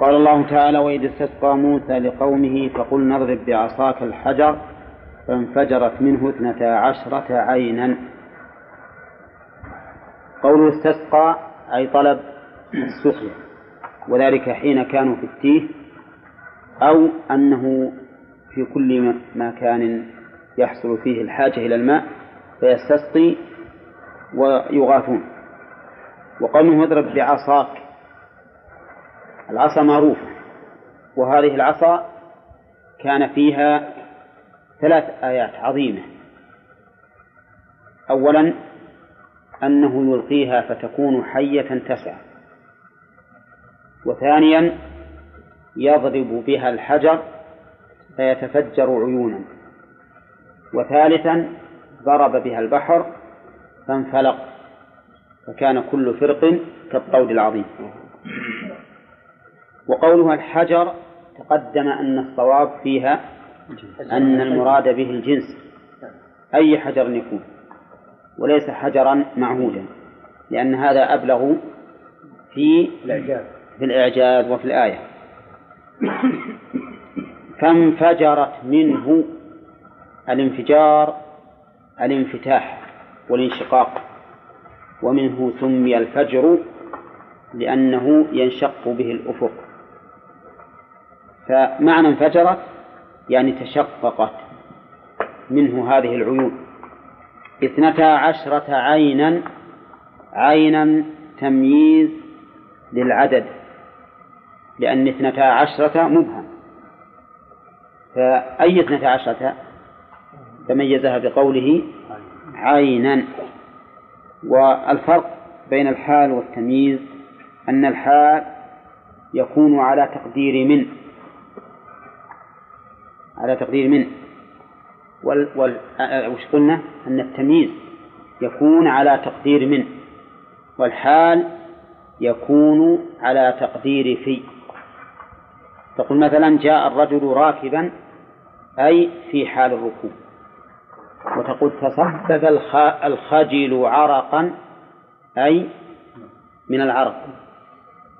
قال الله تعالى وإذ استسقى موسى لقومه فقل نضرب بعصاك الحجر فانفجرت منه اثنتا عشرة عينا. قوله استسقى أي طلب السقيا وذلك حين كانوا في التيه أو أنه في كل مكان يحصل فيه الحاجة إلى الماء. فيستسقي ويغاثون. وقوله اضرب بعصاك. العصا معروفة. وهذه العصا كان فيها ثلاث آيات عظيمة. أولا أنه يلقيها فتكون حية تسعى وثانيا يضرب بها الحجر فيتفجر عيونا. وثالثا ضرب بها البحر فانفلق فكان كل فرق كالطود العظيم. وقولها الحجر تقدم أن الصواب فيها أن المراد به الجنس. أي حجر يكون؟ وليس حجرا معهودا لأن هذا أبلغ في في الإعجاز وفي الآية. فانفجرت منه الانفجار الانفتاح والانشقاق ومنه سمي الفجر لأنه ينشق به الأفق. فمعنى انفجرت يعني تشققت منه هذه العيون. اثنتا عشرة عينا عينا تمييز للعدد لأن اثنتا عشرة مبهم. فأي اثنتا عشرة؟ تميزها بقوله عينا. والفرق بين الحال والتمييز أن الحال يكون على تقدير من على تقدير من. وال وال وش قلنا؟ أن التمييز يكون على تقدير من والحال يكون على تقدير في. تقول مثلا جاء الرجل راكبا أي في حال الركوب. وتقول تصبب الخجل عرقا أي من العرق.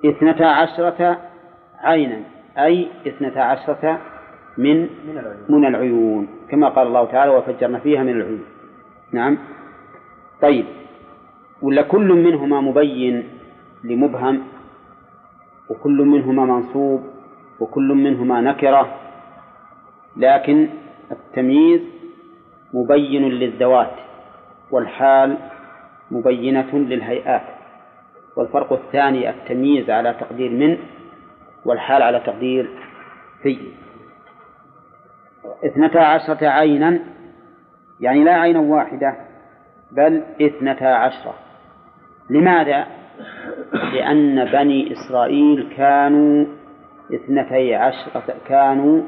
اثنتا عشرة عينا أي اثنتا عشرة من من العيون كما قال الله تعالى وفجرنا فيها من العيون. نعم. طيب. ولا كل منهما مبين لمبهم وكل منهما منصوب وكل منهما نكرة. لكن التمييز مبين للذوات والحال مبينة للهيئات والفرق الثاني التمييز على تقدير من والحال على تقدير في. اثنتا عشرة عينا يعني لا عينا واحدة بل اثنتا عشرة. لماذا؟ لأن بني إسرائيل كانوا اثنتي عشرة كانوا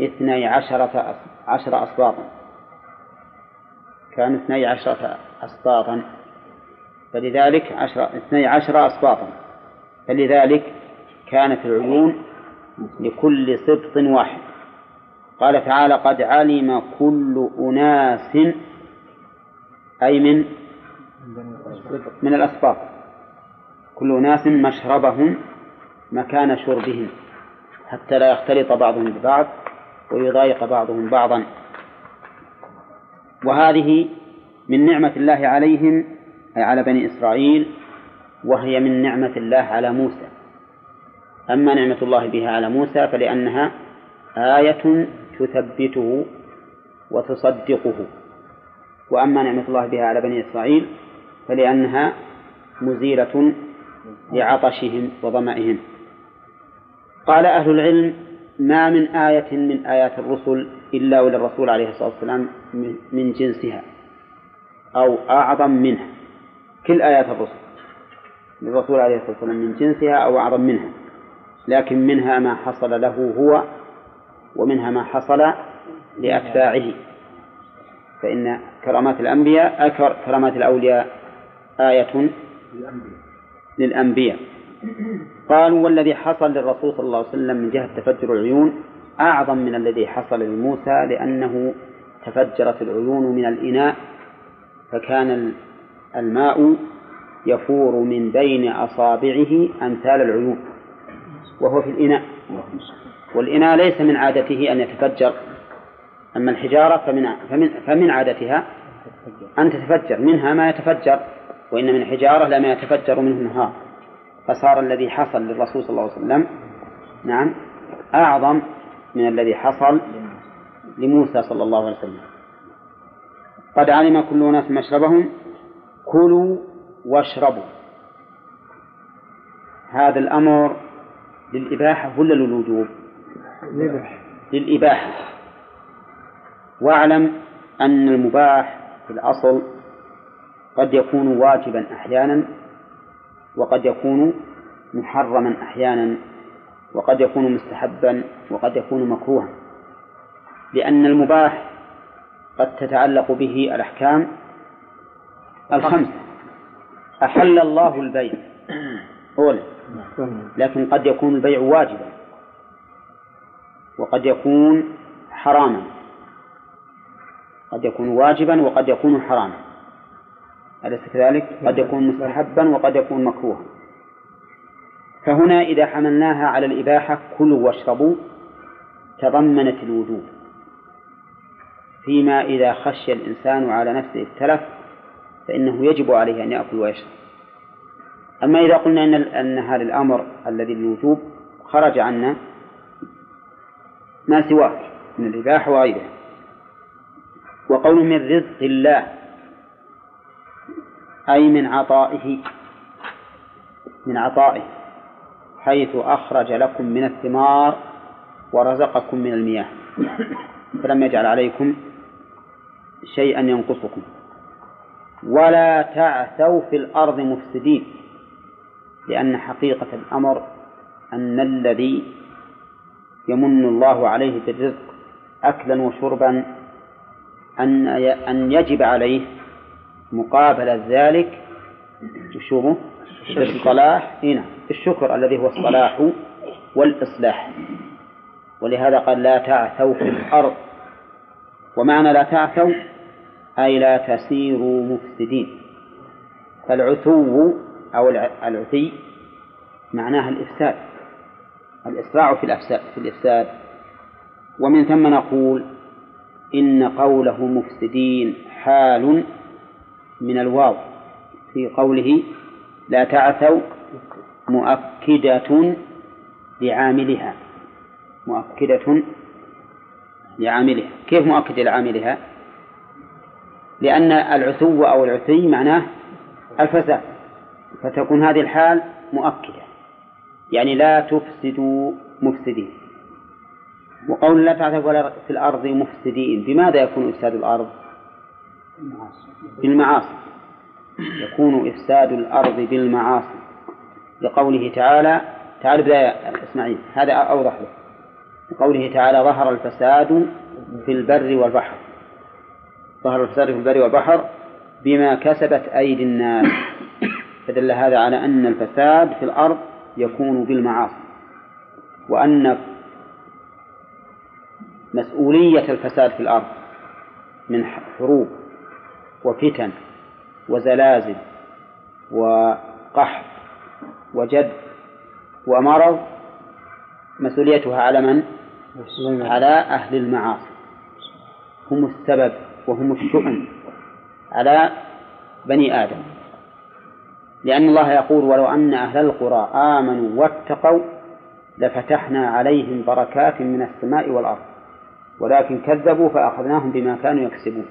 اثني عشرة عشر أسباطا كانوا اثني عشرة أسباطا فلذلك عشر اثني عشر أسباطا فلذلك كانت العيون لكل سبط واحد. قال تعالى قد علم كل أناس أي من من الأسباط كل أناس مشربهم مكان شربهم حتى لا يختلط بعضهم ببعض ويضايق بعضهم بعضا. وهذه من نعمة الله عليهم أي على بني إسرائيل وهي من نعمة الله على موسى. أما نعمة الله بها على موسى فلأنها آية تثبته وتصدقه. وأما نعمة الله بها على بني إسرائيل فلأنها مزيلة لعطشهم وظمئهم قال أهل العلم ما من آية من آيات الرسل إلا وللرسول عليه الصلاة والسلام من جنسها أو أعظم منها. كل آيات الرسل للرسول عليه الصلاة والسلام من جنسها أو أعظم منها. لكن منها ما حصل له هو ومنها ما حصل لأتباعه. فإن كرامات الأنبياء كرامات الأولياء آية للأنبياء. قالوا والذي حصل للرسول صلى الله عليه وسلم من جهة تفجر العيون أعظم من الذي حصل لموسى لأنه تفجرت العيون من الإناء فكان الماء يفور من بين أصابعه أمثال العيون وهو في الإناء. والإناء ليس من عادته أن يتفجر أما الحجارة فمن فمن فمن عادتها أن تتفجر منها ما يتفجر وإن من الحجارة لما يتفجر منه النهار. فصار الذي حصل للرسول صلى الله عليه وسلم نعم أعظم من الذي حصل لموسى صلى الله عليه وسلم. قد علم كل ناس مشربهم كلوا واشربوا. هذا الأمر للإباحة ولا للوجوب؟ للإباحة. واعلم أن المباح في الأصل قد يكون واجبا أحيانا وقد يكون محرما أحيانا. وقد يكون مستحبا وقد يكون مكروها لأن المباح قد تتعلق به الأحكام الخمسة أحل الله البيع. أولا لكن قد يكون البيع واجبا وقد يكون حراما. قد يكون واجبا وقد يكون حراما. أليس كذلك؟ قد يكون مستحبا وقد يكون مكروها. فهنا إذا حملناها على الإباحة كلوا واشربوا تضمنت الوجوب. فيما إذا خشي الإنسان على نفسه التلف فإنه يجب عليه أن يأكل ويشرب. أما إذا قلنا أن أن هذا الأمر الذي للوجوب خرج عنا ما سواه؟ من الإباحة وغيرها. وقول من رزق الله أي من عطائه من عطائه. حيث أخرج لكم من الثمار ورزقكم من المياه. فلم يجعل عليكم شيئا ينقصكم. ولا تعثوا في الأرض مفسدين لأن حقيقة الأمر أن الذي يمن الله عليه بالرزق أكلا وشربا أن أن يجب عليه مقابل ذلك شوفوا بالصلاح هنا الشكر الذي هو الصلاح والإصلاح. ولهذا قال لا تعثوا في الأرض. ومعنى لا تعثوا أي لا تسيروا مفسدين. فالعثو أو العثي معناها الإفساد. الإسراع في الأفساد في الإفساد. ومن ثم نقول إن قوله مفسدين حال من الواو في قوله لا تعثوا مؤكدة لعاملها مؤكدة لعاملها كيف مؤكدة لعاملها؟ لأن العثو أو العثي معناه الفساد. فتكون هذه الحال مؤكدة. يعني لا تفسدوا مفسدين. وقول لا تعثوا في الأرض مفسدين. بماذا يكون إفساد الأرض؟ بالمعاصي. يكون إفساد الأرض بالمعاصي. لقوله تعالى تعال بداية إسماعيل هذا أوضح له. لقوله تعالى ظهر الفساد في البر والبحر. ظهر الفساد في البر والبحر بما كسبت أيدي الناس. فدل هذا على أن الفساد في الأرض يكون بالمعاصي. وأن مسؤولية الفساد في الأرض من حروب وفتن وزلازل وقحط وجد ومرض مسؤوليتها على من؟ على أهل المعاصي. هم السبب وهم الشؤم على بني آدم. لأن الله يقول ولو أن أهل القرى آمنوا واتقوا لفتحنا عليهم بركات من السماء والأرض ولكن كذبوا فأخذناهم بما كانوا يكسبون.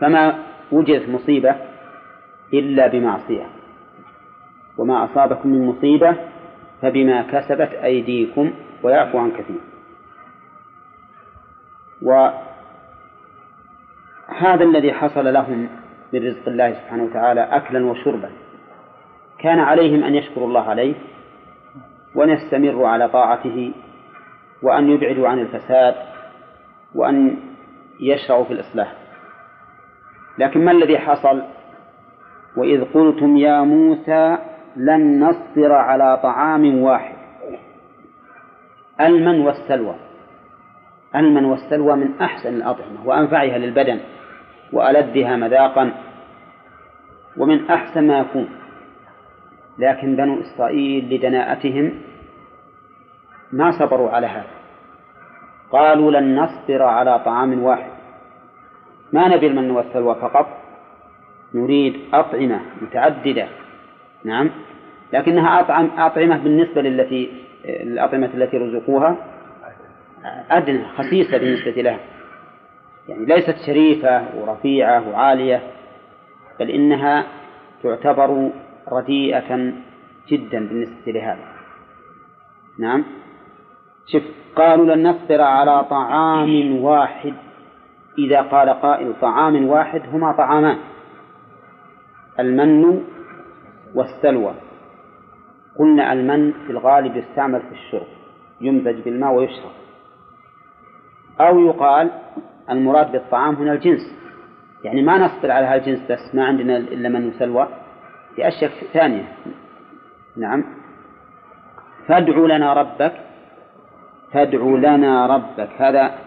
فما وجدت مصيبة إلا بمعصية. وما أصابكم من مصيبة فبما كسبت أيديكم ويعفو عن كثير. وهذا الذي حصل لهم من رزق الله سبحانه وتعالى أكلا وشربا. كان عليهم أن يشكروا الله عليه وأن يستمروا على طاعته وأن يبعدوا عن الفساد وأن يشرعوا في الإصلاح. لكن ما الذي حصل؟ وإذ قلتم يا موسى لن نصبر على طعام واحد. المن والسلوى. المن والسلوى من أحسن الأطعمة وأنفعها للبدن وألذها مذاقا ومن أحسن ما يكون. لكن بنو إسرائيل لدناءتهم ما صبروا على هذا. قالوا لن نصبر على طعام واحد. ما نبي المن والسلوى فقط. نريد أطعمة متعددة. نعم. لكنها أطعم أطعمة بالنسبة للتي الأطعمة التي رزقوها أدنى خسيسة بالنسبة لها. يعني ليست شريفة ورفيعة وعالية بل إنها تعتبر رديئة جدا بالنسبة لهذا. نعم. شوف قالوا لن نصبر على طعام واحد. إذا قال قائل طعام واحد هما طعامان. المن والسلوى. قلنا المن في الغالب يستعمل في الشرب يمزج بالماء ويشرب. أو يقال المراد بالطعام هنا الجنس. يعني ما نصبر على هذا الجنس بس ما عندنا إلا من وسلوى. في أشياء ثانية. نعم. فادع لنا ربك فادع لنا ربك. هذا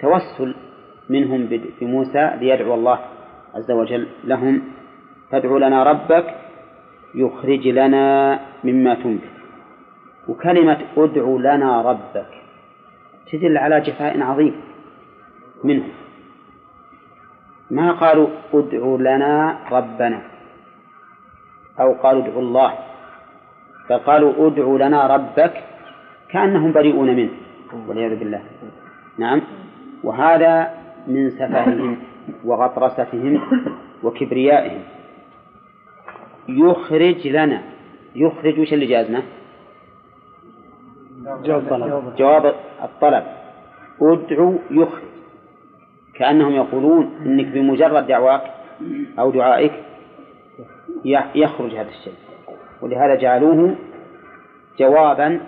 توسل منهم بموسى ليدعو الله عز وجل لهم فادع لنا ربك يخرج لنا مما تنبت. وكلمة ادع لنا ربك تدل على جفاء عظيم منهم. ما قالوا ادع لنا ربنا أو قالوا ادعوا الله بل قالوا ادع لنا ربك كأنهم بريئون منه والعياذ بالله. نعم. وهذا من سفههم وغطرستهم وكبريائهم. يخرج لنا. يخرج وش اللي جازنا؟ جواب الطلب جواب الطلب. ادعو يخرج. كأنهم يقولون إنك بمجرد دعواك أو دعائك يخرج هذا الشيء. ولهذا جعلوه جوابا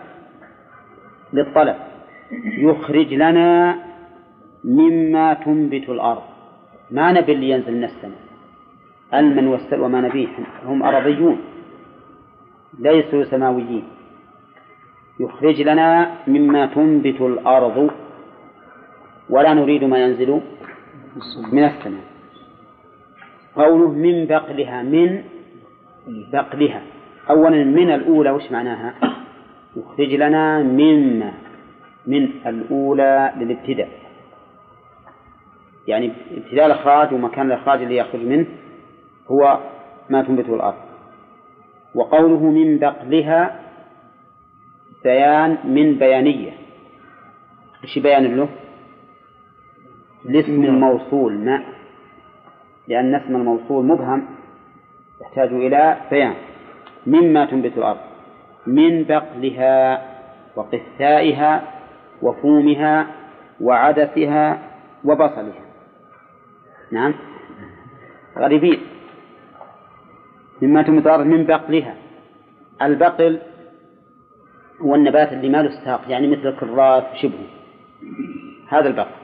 للطلب. يخرج لنا مما تنبت الأرض. ما نبي اللي ينزل من السماء ألمن والسلوى ما نبيه هم أرضيون. ليسوا سماويين. يخرج لنا مما تنبت الأرض. ولا نريد ما ينزل من السماء. قوله من بقلها من بقلها. أولا من الأولى وش معناها؟ يخرج لنا مما من الأولى للابتداء. يعني ابتداء الإخراج ومكان الإخراج اللي يخرج منه هو ما تنبته الأرض. وقوله من بقلها بيان من بيانية. إيش بيان له؟ الاسم الموصول ما؟ لأن اسم الموصول مبهم يحتاج إلى بيان. مما تنبت الأرض. من بقلها وقثائها وفومها وعدسها وبصلها. نعم. غريبين. مما الأرض من بقلها. البقل هو النبات اللي ما له ساق يعني مثل الكراث شبهه هذا البقل.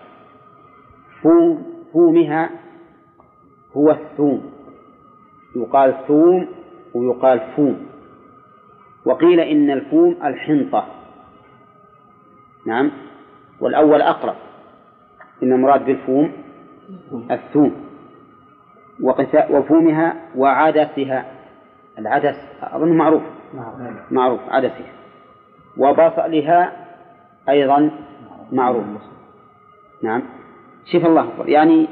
فوم فومها هو الثوم. يقال ثوم ويقال فوم. وقيل إن الفوم الحنطة. نعم. والأول أقرب. إن المراد بالفوم الثوم وفومها وعدسها العدس أظن معروف. معروف. عدسها. وبصلها أيضا معروف. نعم. شوف الله أكبر. يعني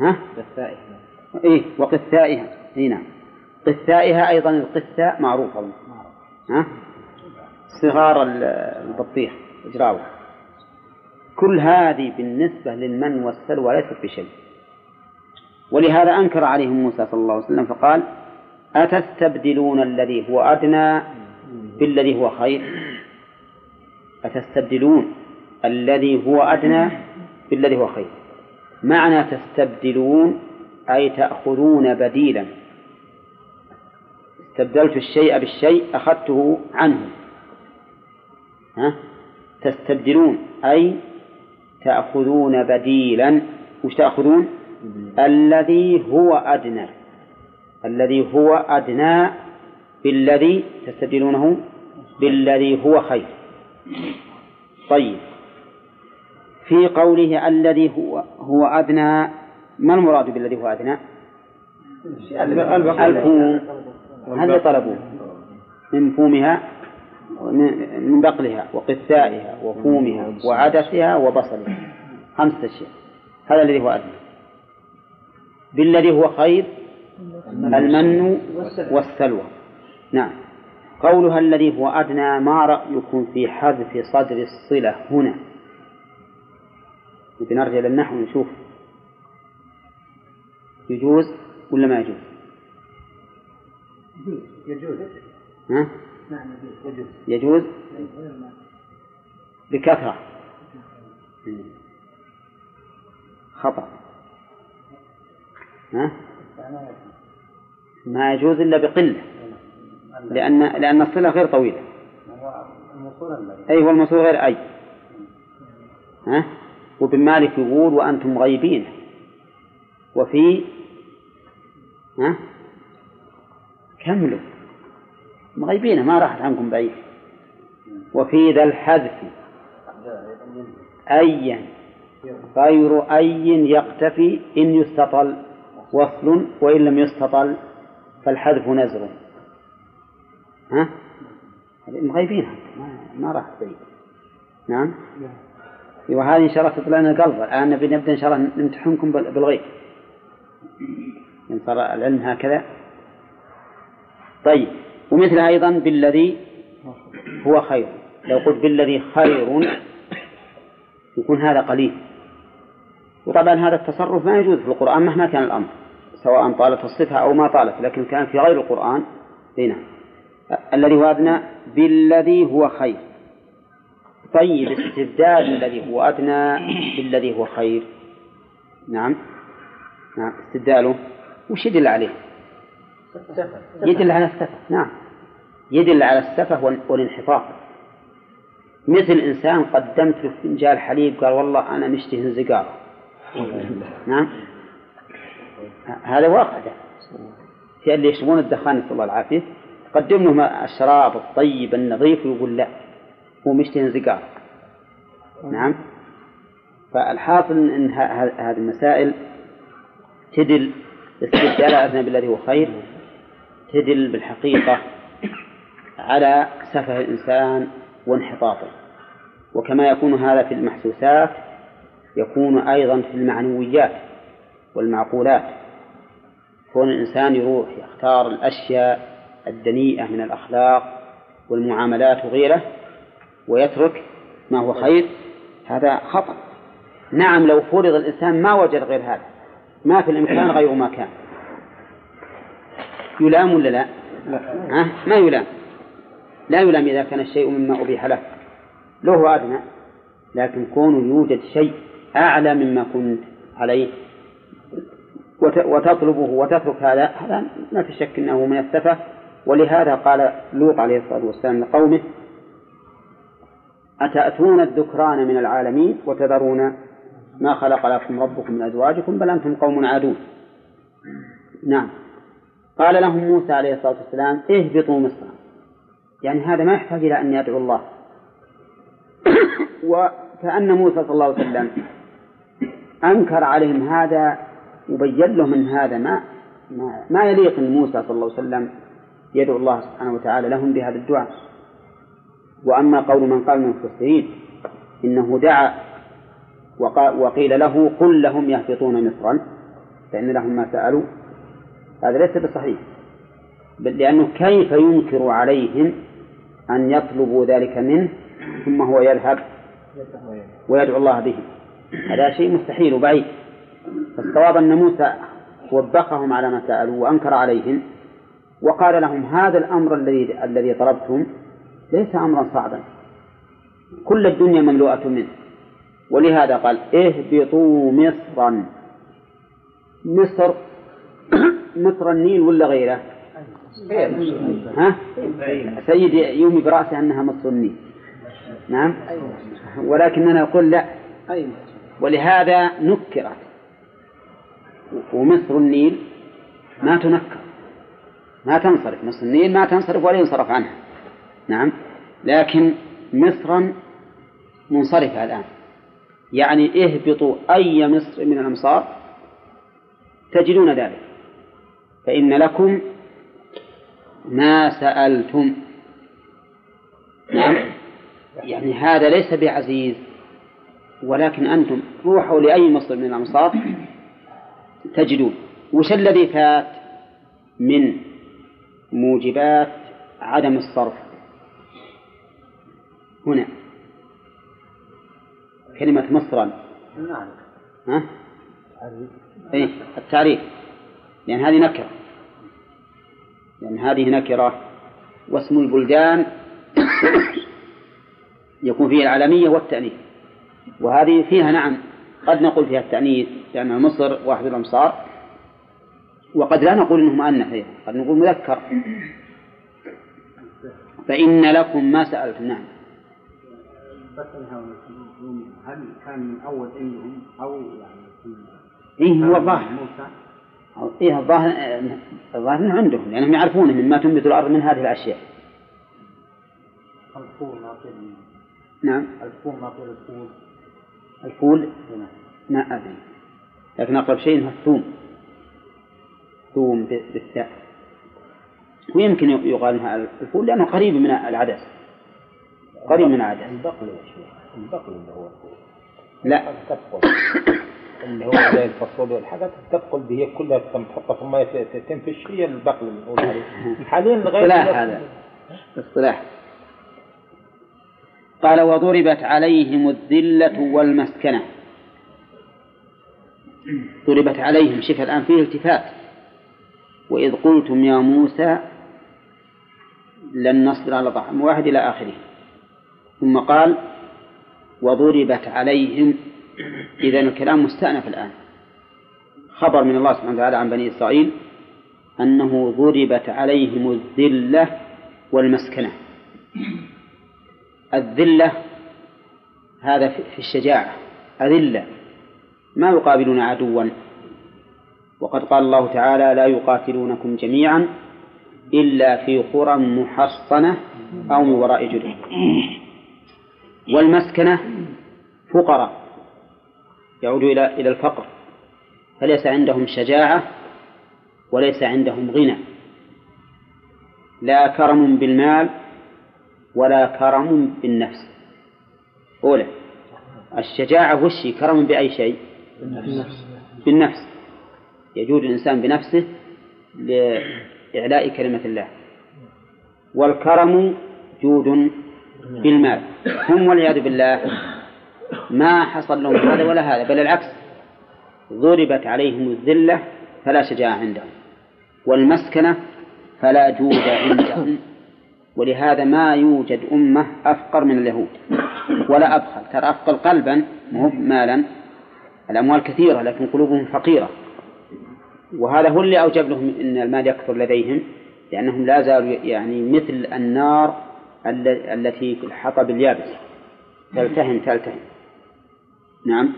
ها؟ قثائها إيه وقثائها. إي نعم. قثائها أيضا القثاء معروف أظن ها؟ صغار البطيخ إجراوه كل هذه بالنسبة للمن والسلوى ليست بشيء ولهذا أنكر عليهم موسى صلى الله عليه وسلم فقال أتستبدلون الذي هو أدنى بالذي هو خير؟ أتستبدلون الذي هو أدنى بالذي هو خير. معنى تستبدلون أي تأخذون بديلا. استبدلت الشيء بالشيء أخذته عنه. ها؟ تستبدلون أي تأخذون بديلا. وش تأخذون؟ الذي هو أدنى. الذي هو أدنى بالذي تستبدلونه بالذي هو خير. طيب. في قوله الذي هو هو أدنى ما المراد بالذي هو أدنى؟ الفوم. هذا طلبوه من فومها من بقلها وقثائها وفومها وعدسها وبصلها. خمسة أشياء. هذا الذي هو أدنى. بالذي هو خير المن والسلوى. نعم. قولها الذي هو أدنى ما رأيكم في حذف صدر الصلة هنا. بنرجع للنحو نشوف يجوز ولا ما يجوز؟ يجوز. ها؟ نعم يجوز. بكثرة. خطأ. ها؟ ما يجوز إلا بقلة. لأن لأن الصلة غير طويلة. أي هو الموصول غير أي. ها؟ وابن مالك يقول وأنتم غيبين. وفي ها؟ كملوا. مغيبين ما راحت عنكم بعيد. وفي ذا الحذف. أيا. غير أي يقتفي إن يستطل وصل وإن لم يستطل فالحذف نزر ها؟ مغيبين. ما, ما راح بعيد. نعم؟ وهذه إن شاء الله تطلع لنا قلب. الآن نبي نبدأ إن شاء الله نمتحنكم بالغيب. إن صار العلم هكذا. طيب. ومثل أيضا بالذي هو خير. لو قلت بالذي خير يكون هذا قليل. وطبعا هذا التصرف ما يجوز في القرآن مهما كان الأمر سواء طالت الصفة أو ما طالت لكن كان في غير القرآن هنا الذي هو أدنى بالذي هو خير. طيب استبدال الذي هو أدنى بالذي هو خير. نعم. نعم استبداله وش يدل عليه؟ يدل على السفة نعم. يدل على السفة والانحطاط. مثل إنسان قدمت له فنجان حليب قال والله أنا مشتهي الزقارة نعم. هذا واقع في اللي يشربون الدخان نسأل الله العافية. قدم لهم الشراب الطيب النظيف ويقول لا هو مشتهي زقار نعم. فالحاصل إن هذه المسائل تدل استبدال أذنب بالذي هو خير. تدل بالحقيقة على سفه الإنسان وانحطاطه. وكما يكون هذا في المحسوسات يكون أيضا في المعنويات والمعقولات. كون الإنسان يروح يختار الأشياء الدنيئة من الأخلاق والمعاملات وغيره ويترك ما هو خير هذا خطأ. نعم لو فرض الإنسان ما وجد غير هذا ما في الإمكان غير ما كان. يلام ولا لا؟ لا. أه؟ ما يلام. لا يلام إذا كان الشيء مما أبيح له. له أدنى لكن كونه يوجد شيء أعلى مما كنت عليه وتطلبه وتترك هذا هذا ما في شك أنه من السفة. ولهذا قال لوط عليه الصلاة والسلام لقومه أتأتون الذكران من العالمين وتذرون ما خلق لكم ربكم من أزواجكم بل أنتم قوم عادون. نعم. قال لهم موسى عليه الصلاة والسلام اهبطوا مصر. يعني هذا ما يحتاج إلى أن يدعو الله. وكأن موسى صلى الله عليه وسلم أنكر عليهم هذا وبين لهم أن هذا ما ما, ما يليق أن موسى صلى الله عليه وسلم يدعو الله سبحانه وتعالى لهم بهذا الدعاء. وأما قول من قال من المفسرين إنه دعا وقيل له قل لهم يهبطون مصرا فإن لهم ما سألوا هذا ليس بصحيح. بل لأنه كيف ينكر عليهم أن يطلبوا ذلك منه ثم هو يذهب ويدعو الله به. هذا شيء مستحيل وبعيد. فالصواب أن موسى وبخهم على ما سألوا وأنكر عليهم وقال لهم هذا الأمر الذي الذي طلبتم ليس أمرا صعبا. كل الدنيا مملوءة منه. ولهذا قال اهبطوا مصرا. مصر مصر النيل ولا غيره؟ ها؟ سيد يومي برأسه أنها مصر النيل. نعم؟ ولكننا نقول لا. ولهذا نكرت. ومصر النيل ما تنكر. ما تنصرف. مصر النيل ما تنصرف ولا ينصرف عنها. نعم؟ لكن مصرا منصرفة الآن. يعني اهبطوا أي مصر من الأمصار تجدون ذلك. فإن لكم ما سألتم. نعم. يعني هذا ليس بعزيز ولكن أنتم روحوا لأي مصر من الأمصار تجدون. وش الذي فات من موجبات عدم الصرف؟ هنا. كلمة مصرا نعم. ها؟ إيه التعريف. لأن هذه نكرة. لأن هذه نكرة واسم البلدان يكون فيه العالمية والتأنيث. وهذه فيها نعم قد نقول فيها التأنيث لأن مصر واحد الأمصار. وقد لا نقول إنه مؤنث أيضا قد نقول مذكر. فإن لكم ما سألتم نعم. هل كان من أول علمهم أو يعني إيه هو الظاهر إيه الظاهر الظاهر إنه عندهم لأنهم يعرفون مما تنبت الأرض من هذه الأشياء. الفول نعم. الفول ناطر الفول. الفول؟ ما أدري. لكن أقرب شيء هو الثوم. ثوم بالثاء. ويمكن يقال إنها الفول لأنه قريب من العدس. قريب من العدس. البقل يا شيخ. البقل اللي هو الفول. لا. اللي هو زي الفصول والحاجات تبقل دي هي كلها تم تحطها في المية تنفش هي البقل اللي نقول عليه. حاليا لغاية اصطلاح هذا. اصطلاح. قال وضربت عليهم الذلة والمسكنة. ضربت عليهم شوف الآن فيه التفات. وإذ قلتم يا موسى لن نصبر على طعام واحد إلى آخره. ثم قال وضربت عليهم إذا الكلام مستأنف الآن. خبر من الله سبحانه وتعالى عن بني إسرائيل أنه ضربت عليهم الذلة والمسكنة. الذلة هذا في الشجاعة أذلة ما يقابلون عدوا. وقد قال الله تعالى لا يقاتلونكم جميعا إلا في قرى محصنة أو من وراء جدر والمسكنة فقراء. يعود إلى إلى الفقر. فليس عندهم شجاعة وليس عندهم غنى. لا كرم بالمال ولا كرم بالنفس. أولى الشجاعة وشي كرم بأي شيء؟ بالنفس. يجود الإنسان بنفسه لإعلاء كلمة الله. والكرم جود بالمال. هم والعياذ بالله ما حصل لهم هذا ولا هذا بل العكس. ضربت عليهم الذلة فلا شجاعة عندهم والمسكنة فلا جود عندهم. ولهذا ما يوجد أمة أفقر من اليهود ولا أبخل. ترى أفقر قلبا مو مالا. الأموال كثيرة لكن قلوبهم فقيرة. وهذا هو اللي أوجب لهم أن المال يكثر لديهم لأنهم لا زالوا يعني مثل النار ال- التي في الحطب اليابس تلتهم تلتهم نعم.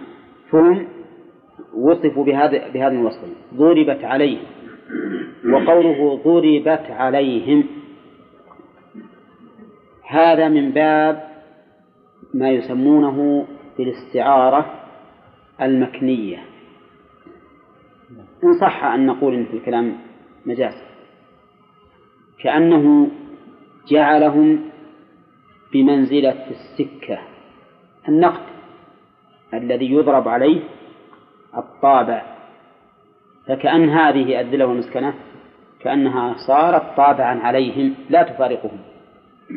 فهم وصفوا بهذا بهذا الوصف. ضربت عليهم. وقوله ضربت عليهم. هذا من باب ما يسمونه بالاستعارة المكنية. إن صح أن نقول إن في الكلام مجاز. كأنه جعلهم بمنزلة السكة. النقد. الذي يضرب عليه الطابع. فكأن هذه الذلة والمسكنة كأنها صارت طابعا عليهم لا تفارقهم.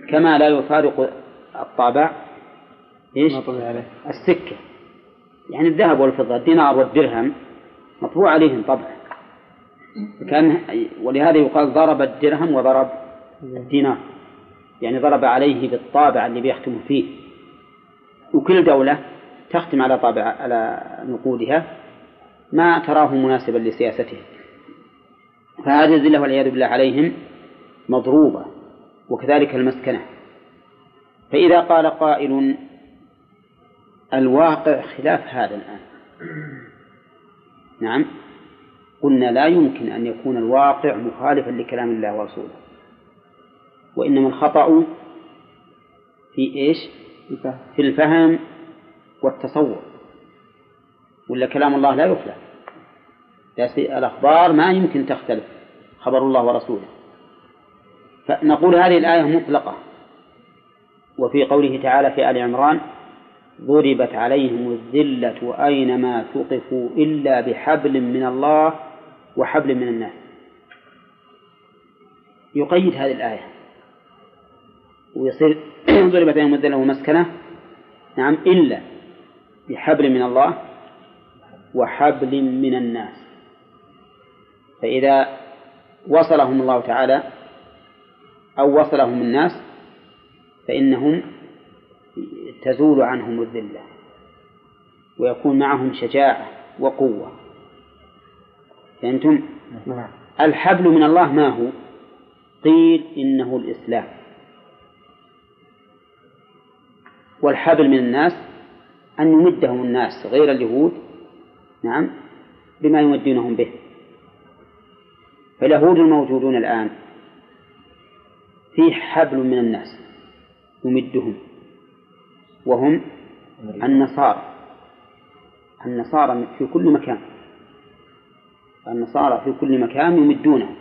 كما لا يفارق الطابع إيش؟ السكة. يعني الذهب والفضة الدينار والدرهم مطبوع عليهم طبع. كأن ولهذا يقال ضرب الدرهم وضرب الدينار. يعني ضرب عليه بالطابع اللي بيختم فيه. وكل دولة تختم على طابع على نقودها ما تراه مناسبا لسياستها فهذه الذلة والعياذ بالله عليهم مضروبة وكذلك المسكنة. فإذا قال قائل الواقع خلاف هذا الآن. نعم. قلنا لا يمكن أن يكون الواقع مخالفا لكلام الله ورسوله. وإنما الخطأ في إيش؟ في الفهم. والتصور. ولا كلام الله لا يفهم الأخبار ما يمكن تختلف خبر الله ورسوله. فنقول هذه الآية مطلقة. وفي قوله تعالى في آل عمران ضربت عليهم الذلة أينما ثقفوا إلا بحبل من الله وحبل من الناس. يقيد هذه الآية. ويصير ضربت عليهم الذلة ومسكنة نعم إلا بحبل من الله وحبل من الناس. فإذا وصلهم الله تعالى أو وصلهم الناس فإنهم تزول عنهم الذلة ويكون معهم شجاعة وقوة. فأنتم نعم. الحبل من الله ما هو؟ قيل إنه الإسلام. والحبل من الناس أن يمدهم الناس غير اليهود نعم بما يمدونهم به. فاليهود الموجودون الآن فيه حبل من الناس يمدهم وهم النصارى. النصارى في كل مكان. النصارى في كل مكان يمدونهم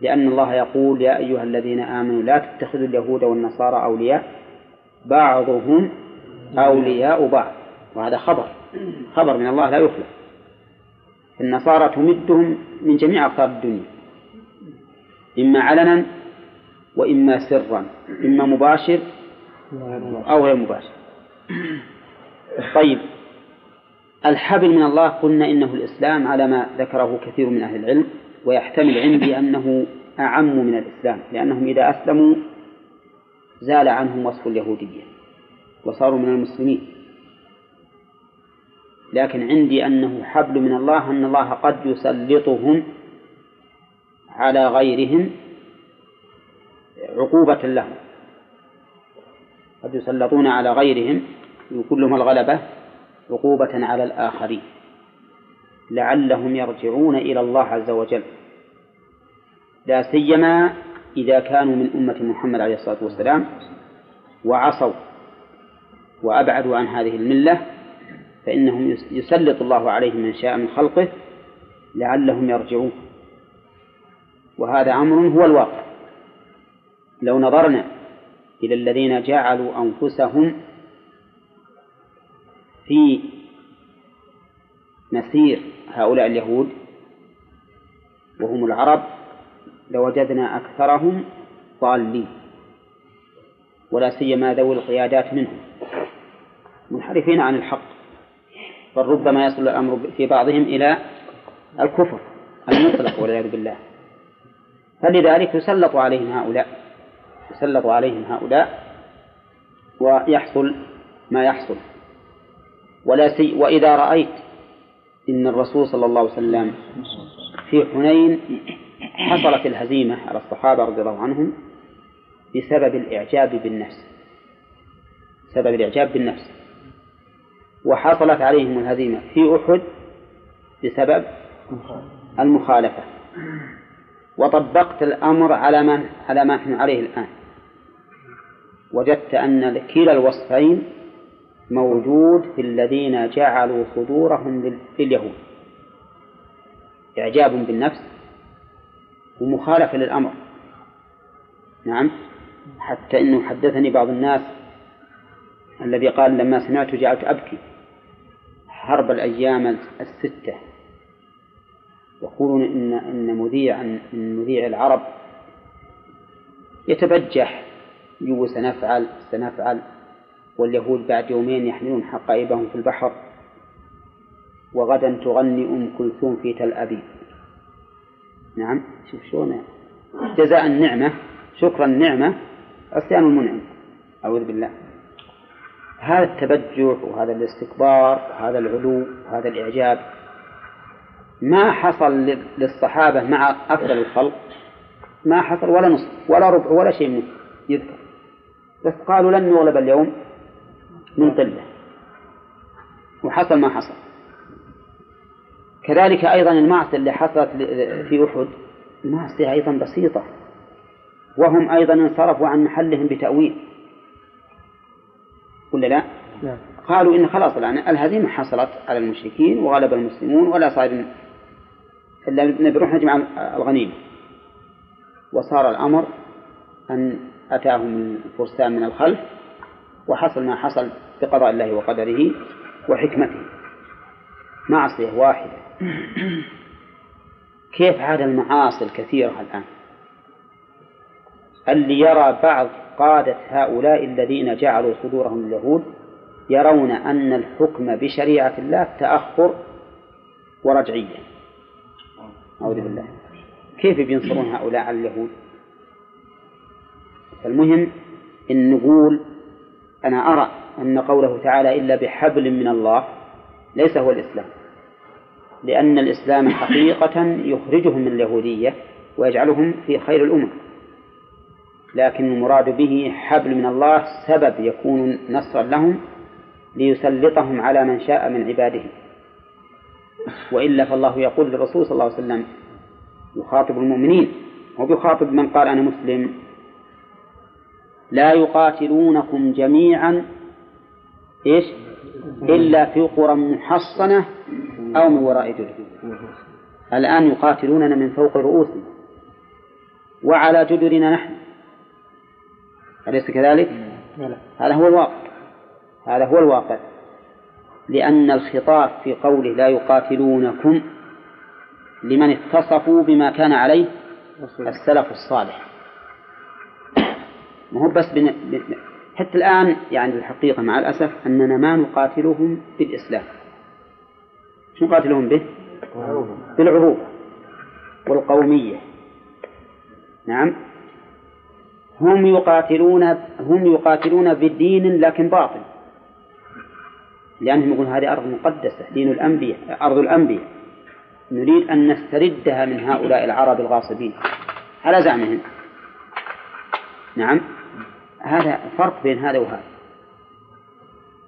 لأن الله يقول يا أيها الذين آمنوا لا تتخذوا اليهود والنصارى أولياء. بعضهم أولياء بعض. وهذا خبر. خبر من الله لا يخلف النصارى تمدهم من جميع أقطار الدنيا. إما علنا وإما سرا. إما مباشر أو غير مباشر. طيب. الحبل من الله قلنا إنه الإسلام على ما ذكره كثير من أهل العلم ويحتمل عندي أنه أعم من الإسلام لأنهم إذا أسلموا زال عنهم وصف اليهودية. وصاروا من المسلمين. لكن عندي أنه حبل من الله أن الله قد يسلطهم على غيرهم عقوبة لهم. قد يسلطون على غيرهم يكون لهم الغلبة عقوبة على الآخرين. لعلهم يرجعون إلى الله عز وجل. لا سيما إذا كانوا من أمة محمد عليه الصلاة والسلام وعصوا وأبعدوا عن هذه الملة فإنهم يسلط الله عليهم من شاء من خلقه لعلهم يرجعون. وهذا أمر هو الواقع. لو نظرنا إلى الذين جعلوا أنفسهم في مسير هؤلاء اليهود وهم العرب لوجدنا أكثرهم ضالين ولا سيما ذوي القيادات منهم. منحرفين عن الحق. بل ربما يصل الأمر في بعضهم إلى الكفر المطلق والعياذ بالله. فلذلك يسلط عليهم هؤلاء يسلط عليهم هؤلاء ويحصل ما يحصل. ولا سي وإذا رأيت إن الرسول صلى الله عليه وسلم في حنين حصلت الهزيمة على الصحابة رضي الله عنهم بسبب الإعجاب بالنفس سبب الإعجاب بالنفس. وحصلت عليهم الهزيمة في أحد بسبب المخالفة. وطبقت الأمر على ما على ما نحن عليه الآن. وجدت أن كلا الوصفين موجود في الذين جعلوا صدورهم لليهود. إعجاب بالنفس ومخالفة للأمر. نعم. حتى إنه حدثني بعض الناس الذي قال لما سمعت جعلت أبكي. حرب الأيام الستة. يقولون إن إن مذيع من مذيع العرب يتبجح يقول سنفعل سنفعل واليهود بعد يومين يحملون حقائبهم في البحر وغدا تغني أم كلثوم في تل أبيب. نعم شوف شلون. جزاء النعمة شكر النعمة عصيان المنعم. أعوذ بالله. هذا التبجح وهذا الاستكبار وهذا العلو وهذا الإعجاب ما حصل للصحابة مع أفضل الخلق ما حصل ولا نصف ولا ربع ولا شيء منه يذكر. بس قالوا لن نغلب اليوم من قلة. وحصل ما حصل. كذلك أيضا المعصية اللي حصلت في أحد المعصية أيضا بسيطة. وهم أيضا انصرفوا عن محلهم بتأويل. ولا لا؟ نعم. قالوا إن خلاص الآن الهزيمة حصلت على المشركين وغلب المسلمون ولا صار إلا نروح نجمع الغنيمة وصار الأمر أن أتاهم الفرسان من الخلف وحصل ما حصل بقضاء الله وقدره وحكمته معصية واحدة كيف عاد المعاصي الكثيرة الآن اللي يرى بعض قادة هؤلاء الذين جعلوا صدورهم اليهود يرون أن الحكم بشريعة الله تأخر ورجعية أعوذ بالله. كيف بينصرون هؤلاء على اليهود؟ المهم إن نقول أنا أرى أن قوله تعالى إلا بحبل من الله ليس هو الإسلام. لأن الإسلام حقيقة يخرجهم من اليهودية ويجعلهم في خير الأمم لكن المراد به حبل من الله سبب يكون نصرا لهم ليسلطهم على من شاء من عباده. وإلا فالله يقول للرسول صلى الله عليه وسلم يخاطب المؤمنين. وبيخاطب من قال أنا مسلم لا يقاتلونكم جميعا إيش؟ إلا في قرى محصنة أو من وراء جدر الآن يقاتلوننا من فوق رؤوسنا. وعلى جدرنا نحن. أليس كذلك؟ هذا هو الواقع. هذا هو الواقع. لأن الخطاب في قوله لا يقاتلونكم لمن اتصفوا بما كان عليه السلف الصالح. ما هو بس بن... حتى الآن يعني الحقيقة مع الأسف أننا ما نقاتلهم بالإسلام. شو نقاتلهم به؟ بالعروبة والقومية. نعم. هم يقاتلون هم يقاتلون بدين لكن باطل. لأنهم يقولون هذه أرض مقدسة دين الأنبياء أرض الأنبياء. نريد أن نستردها من هؤلاء العرب الغاصبين. على زعمهم. نعم. هذا فرق بين هذا وهذا.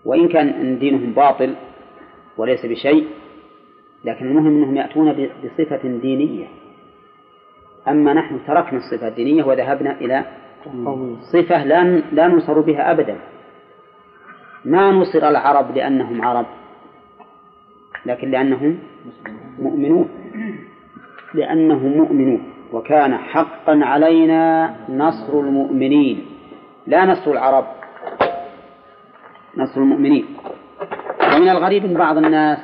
وإن كان دينهم باطل وليس بشيء لكن المهم أنهم يأتون بصفة دينية. أما نحن تركنا الصفة الدينية وذهبنا إلى صفة لا لا ننصر بها أبدا. ما نصر العرب لأنهم عرب لكن لأنهم مؤمنون. لأنهم مؤمنون. وكان حقا علينا نصر المؤمنين. لا نصر العرب نصر المؤمنين. ومن الغريب أن بعض الناس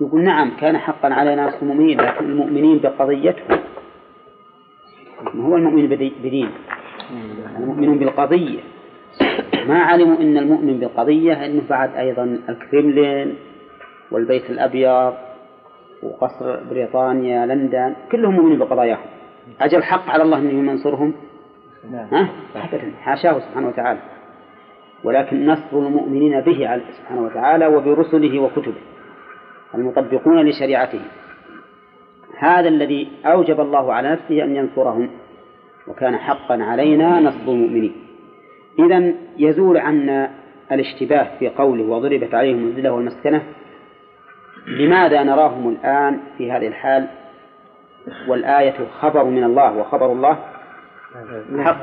يقول نعم كان حقا علينا نصر المؤمنين لكن المؤمنين بقضيتهم. هو المؤمن بدين المؤمنون بالقضية. ما علموا أن المؤمن بالقضية أنه بعد أيضا الكريملين والبيت الأبيض وقصر بريطانيا لندن كلهم مؤمنين بقضاياهم أجل حق على الله أنه ينصرهم؟ نعم. ها؟ حاشاه سبحانه وتعالى. ولكن نصر المؤمنين به سبحانه وتعالى وبرسله وكتبه المطبقون لشريعته. هذا الذي أوجب الله على نفسه أن ينصرهم. وكان حقا علينا نصر المؤمنين. إذا يزول عنا الاشتباه في قوله وضربت عليهم الذلة والمسكنة لماذا نراهم الآن في هذه الحال؟ والآية خبر من الله وخبر الله. حق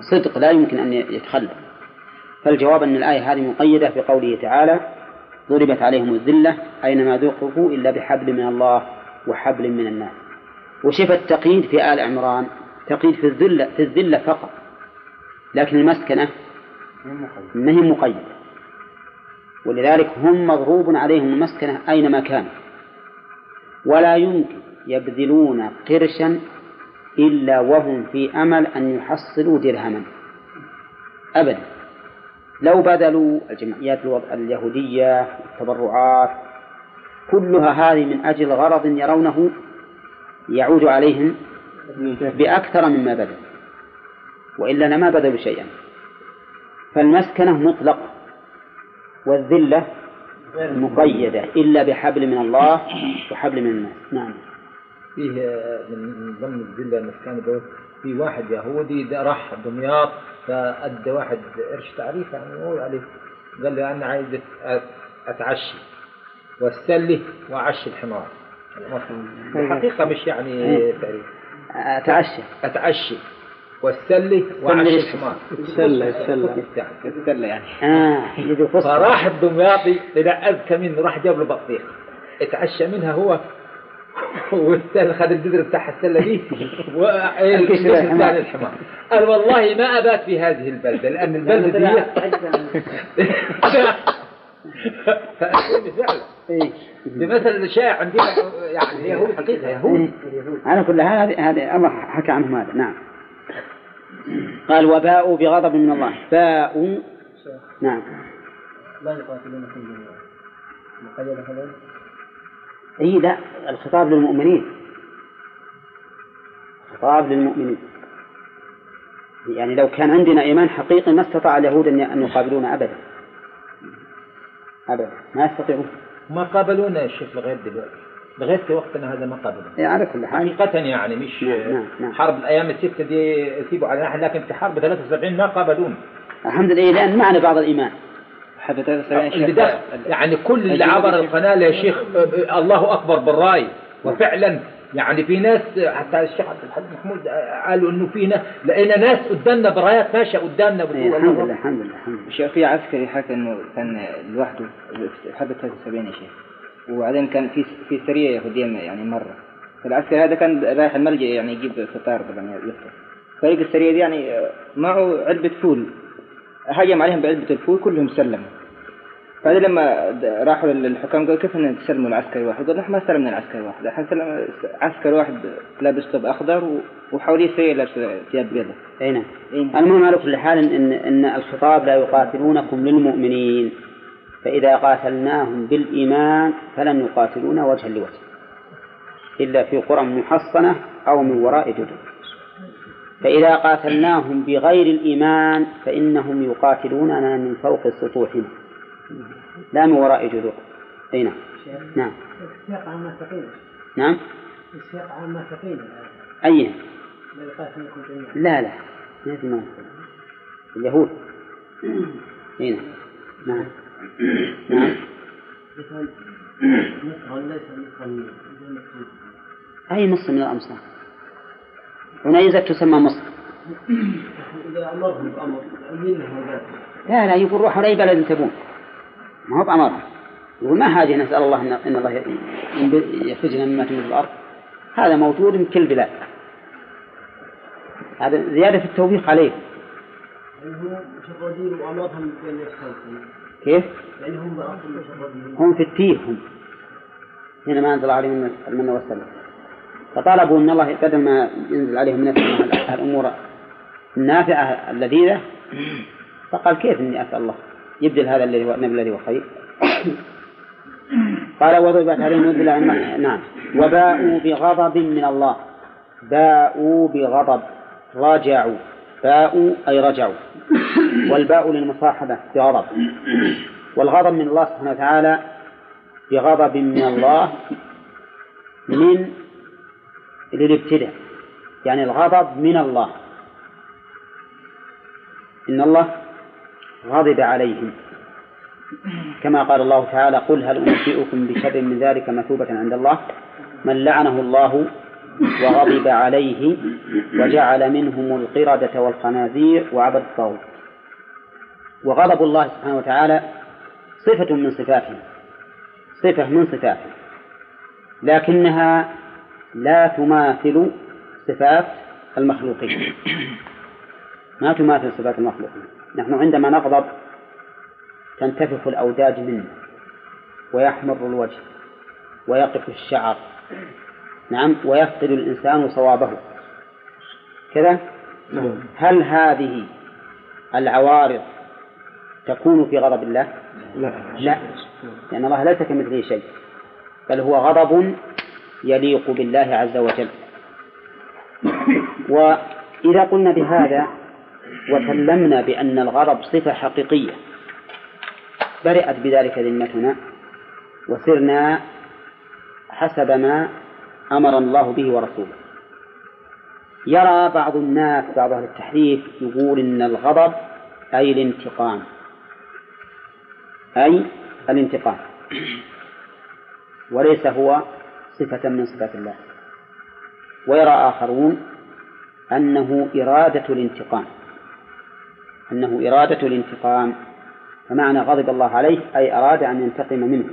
صدق لا يمكن أن يتخلف. فالجواب أن الآية هذه مقيدة بقوله تعالى ضربت عليهم الذلة أينما ذوقفوا إلا بحبل من الله وحبل من الناس. وشف التقييد في آل عمران تقييد في الذلة في الذلة فقط. لكن المسكنة ما هي مقيدة ولذلك هم مضروب عليهم المسكنة أينما كان ولا يمكن يبذلون قرشا إلا وهم في أمل أن يحصلوا درهما. أبدا. لو بذلوا الجمعيات اليهودية التبرعات كلها هذه من أجل غرض يرونه يعود عليهم بأكثر مما بذل وإلا لما بذلوا شيئا. فالمسكنة مطلقة. والذلة مقيدة. إلا بحبل من الله وحبل من الناس. نعم. فيه من ضمن الذلة المسكنة دول في واحد يهودي راح دمياط فأدى واحد قرش تعريف يعني هو عليه. قال له أنا عايز أتعشي واستلي وأعشي الحمار. الحقيقة مش يعني تعريف. أتعشى. أتعشى. والسلي وعشي الحمار. السلة السلة. السلة يعني. آه. فراح الدمياطي إذا أذكى منه راح جاب له بطيخ. اتعشى منها هو. والثاني خد البذر بتاع السلة دي. القشر الحمار. الثاني الحمار. قال والله ما أبات في هذه البلدة لأن البلدة دي فعلا. إيه. بمثل شائع عندنا يعني اليهود حقيقة يهود على كل حال هذه هذه الله حكى عنهم هذا نعم. قال وباءوا بغضب من الله. باءوا. نعم. لا يقاتلونكم جميعا مقيد هذا؟ إي لا. الخطاب للمؤمنين. خطاب للمؤمنين. يعني لو كان عندنا إيمان حقيقي ما استطاع اليهود ان أن يقابلونا ابدا. ابدا. ما يستطيعون. ما قابلونا يا شيخ لغاية دلوقتي. لغاية وقتنا هذا ما قابلونا. إيه، على كل حال. حقيقة يعني مش نعم، نعم، نعم. حرب الأيام الستة دي يسيبوا على نحن لكن في حرب 73 ما قابلونا. الحمد لله لأن معنا بعض الإيمان. حتى 73 اللي شيخ. ده يعني كل اللي عبر القناة يا شيخ آه، الله أكبر بالرأي. وفعلا يعني في ناس حتى الشيخ عبد الحليم محمود قالوا إنه فينا لقينا ناس قدامنا برايات ماشية قدامنا إيه، بتقول الحمد لله الحمد لله الحمد لله. الشيخ في عسكري حكى إنه كان لوحده في حرب 73 يا شيخ. وبعدين كان في في سريه يهودية يعني مرة. فالعسكري هذا كان رايح الملجأ يعني يجيب فطار طبعا يفطر. فريق السريه دي يعني معه علبة فول. هجم عليهم بعلبة الفول كلهم سلموا. بعدين لما راحوا للحكام قالوا كيف ان تسلموا العسكري واحد؟ قالوا نحن ما سلمنا العسكري واحد، إحنا سلم عسكري واحد لابس ثوب أخضر وحواليه سريه لابسه ثياب بيضاء. أي نعم إيه. المهم على كل حال ان ان الخطاب لا يقاتلونكم للمؤمنين فإذا قاتلناهم بالإيمان فلم يقاتلونا وجها لوجه إلا في قرى محصنة أو من وراء جدر فإذا قاتلناهم بغير الإيمان فإنهم يقاتلوننا من فوق سطوحنا لا من وراء جدر أي نعم. نعم. السياق عام النافقين نعم. السياق عام النافقين ايها لا لا لا. ما في منافق اليهود. هنا نعم. نعم. مكتوب أي مصر من الأمصار؟ عنيزة تسمى مصر. إذا أمرهم بأمر لا لا يقول روحوا لأي بلد تبون. ما هو بأمرهم يقول ما حاجة نسأل الله إن, الله يخرجنا مما تنبت الأرض. هذا موجود من كل بلاد. هذا زيادة في التوبيخ عليه. كيف؟ يعني هم هم في التيه هم. هنا ما أنزل عليهم المن والسلام فطلبوا أن الله بدل ما ينزل عليهم من الأمور النافعة اللذيذة. فقال كيف إني أسأل الله؟ يبدل هذا الذي هو الذي هو خير. قال وضربت عليهم الذلة نعم. وباءوا بغضب من الله. باءوا بغضب. رجعوا باءوا أي رجعوا. والباء للمصاحبة بغضب. والغضب من الله سبحانه وتعالى بغضب من الله من للابتداء يعني الغضب من الله. إن الله غضب عليهم. كما قال الله تعالى قل هل أنبئكم بشر من ذلك مثوبة عند الله؟ من لعنه الله وغضب عليه وجعل منهم القردة والخنازير وعبد الطاغوت. وغضب الله سبحانه وتعالى صفة من صفاته صفة من صفاته لكنها لا تماثل صفات المخلوقين. ما تماثل صفات المخلوقين؟ نحن عندما نغضب تنتفخ الأوداج منا ويحمر الوجه ويقف الشعر نعم ويفقد الإنسان صوابه. كذا؟ هل هذه العوارض تكون في غضب الله؟ لا. لا. لأن الله ليس كمثله شيء بل هو غضب يليق بالله عز وجل. وإذا قلنا بهذا وسلمنا بأن الغضب صفة حقيقية. برئت بذلك ذمتنا وسرنا حسب ما أمر الله به ورسوله. يرى بعض الناس بعض أهل التحريف يقول إن الغضب أي الانتقام. أي الانتقام. وليس هو صفة من صفات الله. ويرى آخرون أنه إرادة الانتقام. أنه إرادة الانتقام فمعنى غضب الله عليه أي أراد أن ينتقم منه.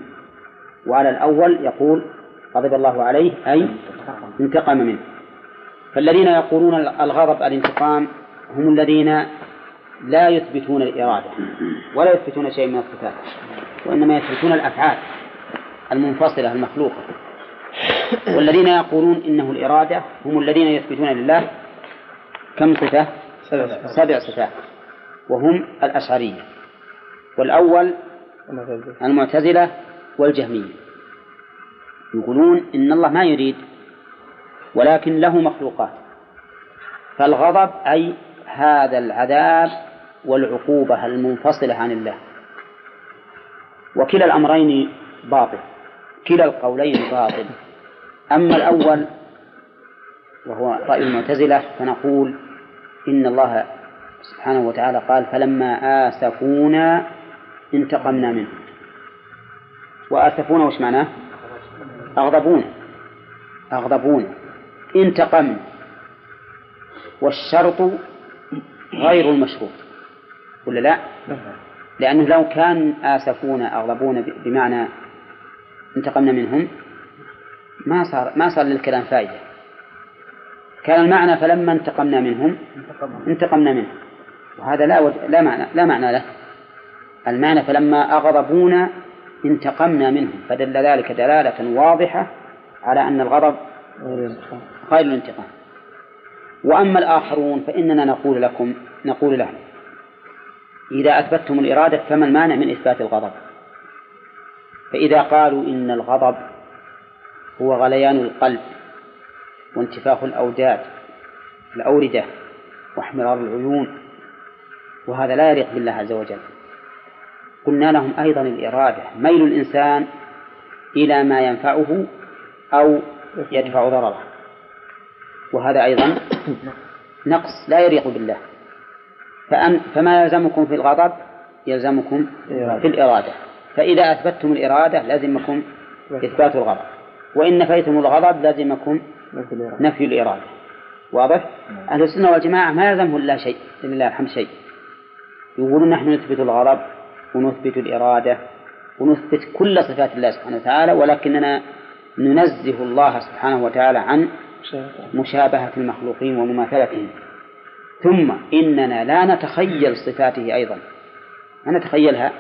وعلى الأول يقول غضب الله عليه أي انتقم منه. فالذين يقولون الغضب الانتقام هم الذين لا يثبتون الإرادة ولا يثبتون شيء من الصفات وإنما يثبتون الأفعال المنفصلة المخلوقة. والذين يقولون إنه الإرادة هم الذين يثبتون لله كم صفة؟ سبع صفات. وهم الأشعرية والأول المعتزلة والجهمية. يقولون إن الله ما يريد ولكن له مخلوقات. فالغضب أي هذا العذاب والعقوبة المنفصلة عن الله. وكلا الأمرين باطل كلا القولين باطل. أما الأول وهو رأي المعتزلة فنقول إن الله سبحانه وتعالى قال فلما آسفونا انتقمنا منهم. وآسفونا وش معناه؟ أغضبونا. أغضبونا. انتقمنا والشرط غير المشروط. ولا لا؟ لأنه لو كان آسفونا أغضبونا بمعنى انتقمنا منهم ما صار ما صار للكلام فائدة. كان المعنى فلما انتقمنا منهم انتقمنا منهم. وهذا لا وج... لا معنى لا معنى له. المعنى فلما أغضبونا انتقمنا منهم فدل ذلك دلالة واضحة على أن الغضب غير الانتقام. وأما الآخرون فإننا نقول لكم نقول لهم إذا أثبتتم الإرادة فما المانع من إثبات الغضب؟ فإذا قالوا إن الغضب هو غليان القلب وانتفاخ الأوداد الأوردة واحمرار العيون وهذا لا يليق بالله عز وجل. قلنا لهم أيضا الإرادة ميل الإنسان إلى ما ينفعه أو يدفع ضرره. وهذا أيضا نقص لا يليق بالله. فما يلزمكم في الغضب؟ يلزمكم في الإرادة. فإذا أثبتتم الإرادة لازمكم إثبات الغضب. وإن نفيتم الغضب لازمكم نفي الإرادة. واضح؟ أهل السنة والجماعة ما يلزمه إلا شيء لله الحمد شيء. يقولون نحن نثبت الغضب ونثبت الإرادة ونثبت كل صفات الله سبحانه وتعالى ولكننا ننزه الله سبحانه وتعالى عن مشابهة. المخلوقين ومماثلتهم. ثم إننا لا نتخيل صفاته أيضا. ما نتخيلها.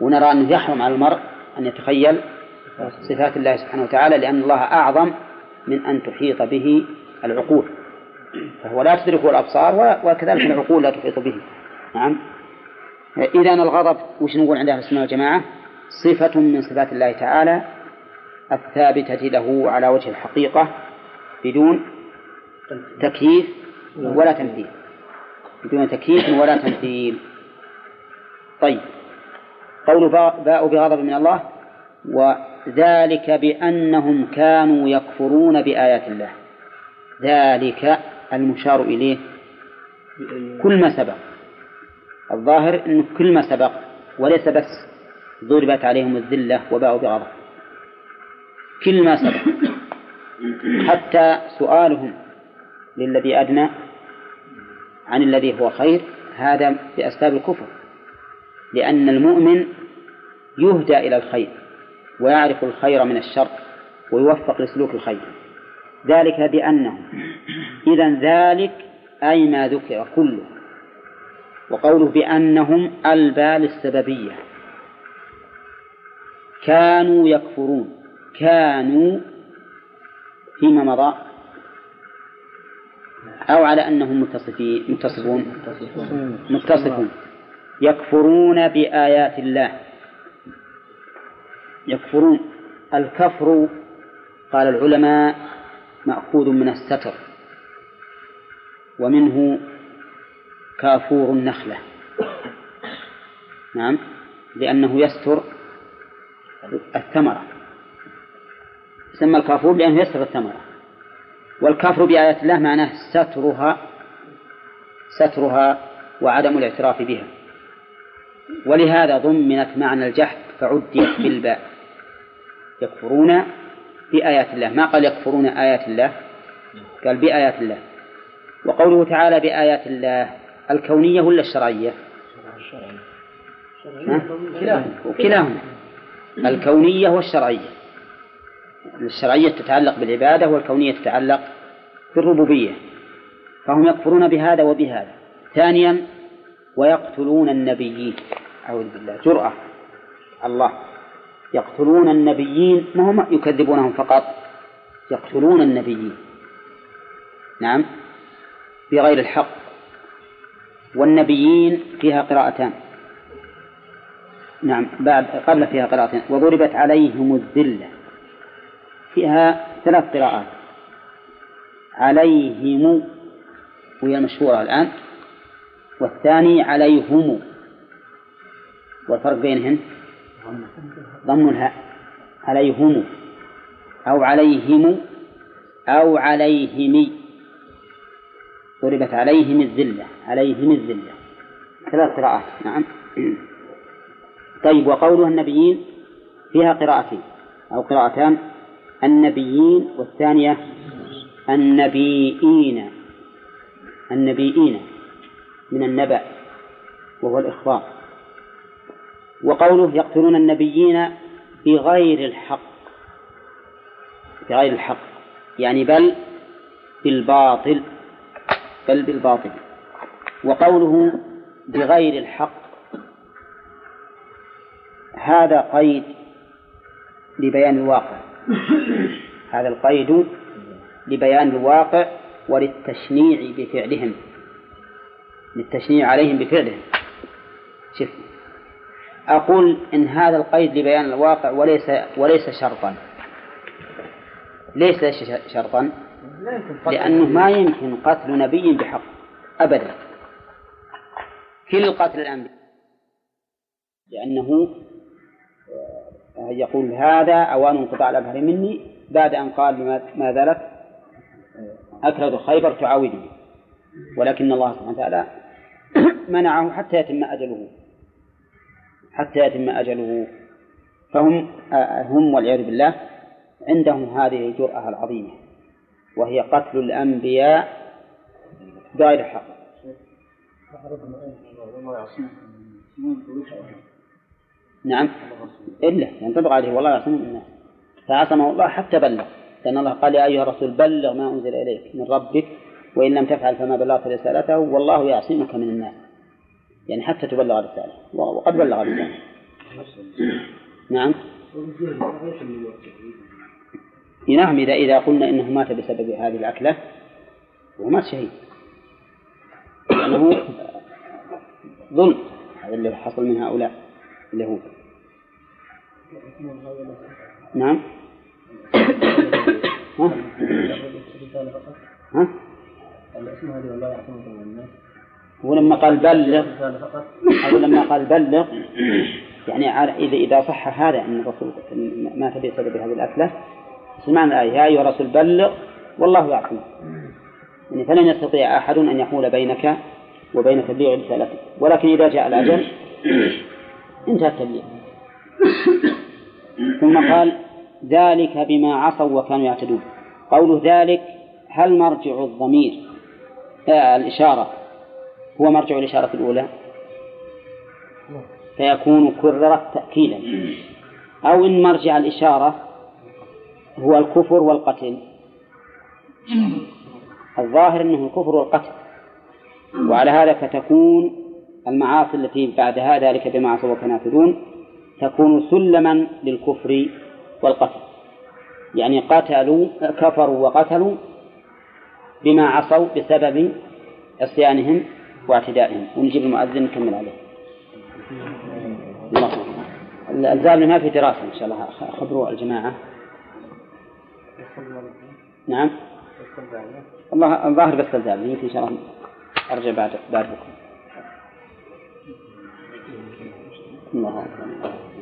ونرى أنه يحرم على المرء أن يتخيل صفات الله سبحانه وتعالى لأن الله أعظم من أن تحيط به العقول. فهو لا تدركه الأبصار وكذلك العقول لا تحيط به. نعم. إذا الغضب وش نقول عند أهل السنة والجماعة صفة من صفات الله تعالى الثابتة له على وجه الحقيقة بدون تكييف ولا تمثيل. بدون تكييف ولا تمثيل. طيب. قول باء بغضب من الله وذلك بأنهم كانوا يكفرون بآيات الله. ذلك المشار إليه. كل ما سبق. الظاهر أنه كل ما سبق وليس بس ضربت عليهم الذلة وباءوا بغضب. كل ما سبق. حتى سؤالهم للذي أدنى عن الذي هو خير هذا بأسباب الكفر. لأن المؤمن يهدى إلى الخير ويعرف الخير من الشر ويوفق لسلوك الخير. ذلك بأنه إذا ذلك أي ما ذكر كله وقوله بأنهم البال السببية. كانوا يكفرون. كانوا فيما مضى. أو على أنهم متصفين متصفون. متصفون. يكفرون بآيات الله. يكفرون. الكفر قال العلماء مأخوذ من الستر. ومنه كافور النخلة. نعم؟ لأنه يستر الثمرة. يسمى الكافور لأنه يستر الثمرة. والكفر بآيات الله معناه سترها سترها وعدم الاعتراف بها. ولهذا ضمنت معنى الجحد فعديت بالباء. يكفرون بآيات الله. ما قال يكفرون آيات الله؟ قال بآيات الله. وقوله تعالى بآيات الله الكونية ولا الشرعية؟ كلاهما الكونية والشرعية. الشرعية تتعلق بالعبادة والكونية تتعلق بالربوبية. فهم يكفرون بهذا وبهذا. ثانيا ويقتلون النبيين. أعوذ بالله. جرأة. الله. يقتلون النبيين. ما هم يكذبونهم فقط. يقتلون النبيين. نعم. بغير الحق. والنبيين فيها قراءتان. نعم بعد قبل فيها قراءتين وضربت عليهم الذلة. فيها ثلاث قراءات. عليهم وهي المشهورة الآن. والثاني عليهم. والفرق بينهن؟ ضم الهاء. عليهم. أو عليهم. أو عليهم. ضربت عليهم الذلة عليهم الذلة. ثلاث قراءات نعم. طيب وقولها النبيين فيها قراءتين أو قراءتان النبيين والثانية النبيين النبيين من النبأ وهو الإخبار. وقوله يقتلون النبيين بغير الحق بغير الحق يعني بل بالباطل. بل بالباطل. وقوله بغير الحق هذا قيد لبيان الواقع. هذا القيد لبيان الواقع وللتشنيع بفعلهم. للتشنيع عليهم بفعلهم. شوف أقول إن هذا القيد لبيان الواقع وليس وليس شرطا. ليس شرطا. لأنه ما يمكن قتل نبي بحق أبدا. كل قتل الأنبياء لأنه يقول هذا أوان انقطاع الأبهر مني بعد أن قال ما زالت أكرد خيبر تعاودني ولكن الله سبحانه وتعالى منعه حتى يتم أجله. حتى يتم أجله. فهم هم والعياذ بالله عندهم هذه الجرأة العظيمة. وهي قتل الأنبياء بغير حق. نعم. إلا ينطبق عليه. والله يعصمه من الناس فعصمه الله حتى بلغ. لأن الله قال يا أيها الرسول بلغ ما أنزل إليك من ربك وإن لم تفعل فما بلغت رسالته والله يعصمك من الناس. يعني حتى تبلغ الرسالة وقد بلغ الرسالة نعم. نعم إذا إذا قلنا إنه مات بسبب هذه الأكلة وهو مات شهيد لأنه ظلم هذا اللي حصل من هؤلاء اليهود نعم ها؟ ها؟ هو لما قال بلغ أو لما قال بلغ يعني إذا إذا صح هذا أن الرسول مات بسبب هذه الأكلة سمعنا الآية يا أيها الرسول بلغ والله يعصمك يعني فلن يستطيع أحد أن يحول بينك وبين تبليغ رسالتك ولكن إذا جاء الأجل انتهى التبليغ. ثم قال ذلك بما عصوا وكانوا يعتدون. قوله ذلك هل مرجع الضمير؟ آه الإشارة. هو مرجع الإشارة الأولى. فيكون كررت تأكيدا. أو إن مرجع الإشارة هو الكفر والقتل. الظاهر أنه الكفر والقتل. وعلى هذا فتكون المعاصي التي بعدها ذلك بما عصوا وكانوا يعتدون تكون سلما للكفر والقتل. يعني قتلوا كفروا وقتلوا بما عصوا بسبب عصيانهم واعتدائهم. ونجيب المؤذن نكمل عليه. الله. الزال ما في دراسة إن شاء الله. خبروا الجماعة. نعم. الله الظاهر بس الزال يمكن إن شاء الله أرجع بعد بعد بكرة. الله أكبر.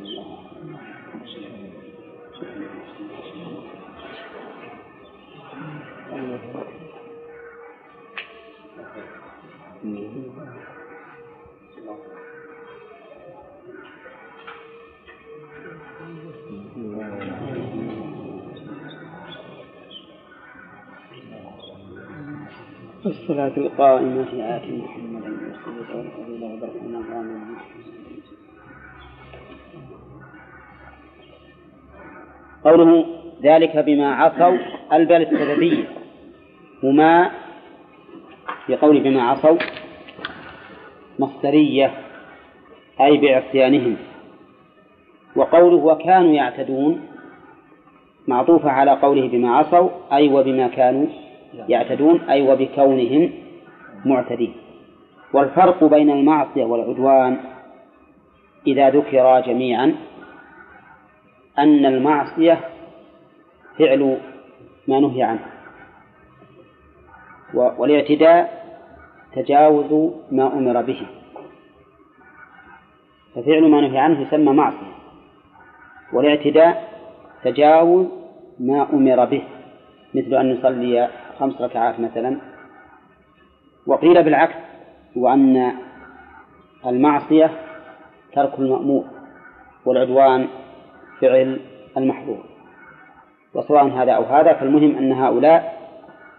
الصلاة القائمة آت محمدا والصلاة والفضيلة وبركنا غانم قوله ذلك بما عصوا البل السببية وما في قول بما عصوا مصدرية أي بعصيانهم. وقوله وكانوا يعتدون معطوفة على قوله بما عصوا أي وبما كانوا يعتدون أي وبكونهم معتدين. والفرق بين المعصية والعدوان إذا ذكرا جميعا أن المعصية فعل ما نهي عنه والاعتداء تجاوز ما أمر به. ففعل ما نهي عنه يسمى معصية والاعتداء تجاوز ما أمر به مثل أن نصلي خمس ركعات مثلا. وقيل بالعكس وأن المعصية ترك المأمور والعدوان فعل المحظور. وسواء هذا أو هذا فالمهم أن هؤلاء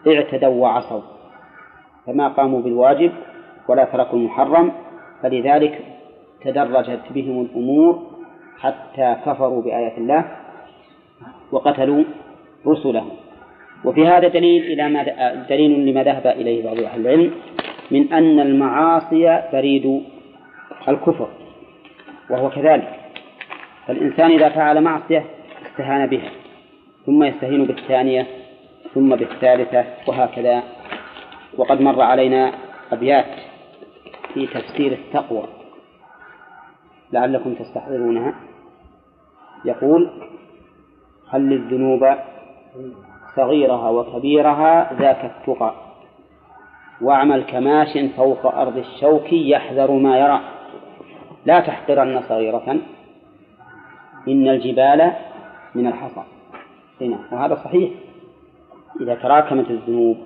اعتدوا وعصوا فما قاموا بالواجب ولا تركوا المحرم فلذلك تدرجت بهم الأمور حتى كفروا بآيات الله وقتلوا رسله وفي هذا دليل إلى ما دليل لما ذهب إليه بعض أهل العلم من أن المعاصي بريد الكفر وهو كذلك. فالإنسان إذا فعل معصية استهان بها ثم يستهين بالثانية ثم بالثالثة وهكذا. وقد مر علينا أبيات في تفسير التقوى. لعلكم تستحضرونها. يقول خل الذنوب صغيرها وكبيرها ذاك التقى. واعمل كماش فوق أرض الشوك يحذر ما يرى. لا تحقرن صغيرة. إن الجبال من الحصى. هنا. وهذا صحيح. إذا تراكمت الذنوب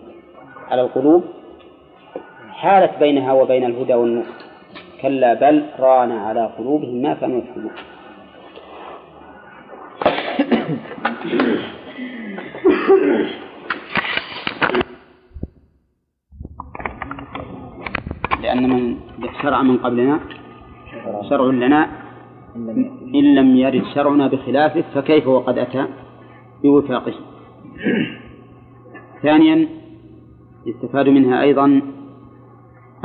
على القلوب حالت بينها وبين الهدى والنور. كلا بل ران على قلوبهم ما كانوا يكسبون لأن من شرع من قبلنا شرع لنا إن لم يرد شرعنا بخلافه فكيف وقد أتى بوفاقه؟ ثانيا يستفاد منها أيضا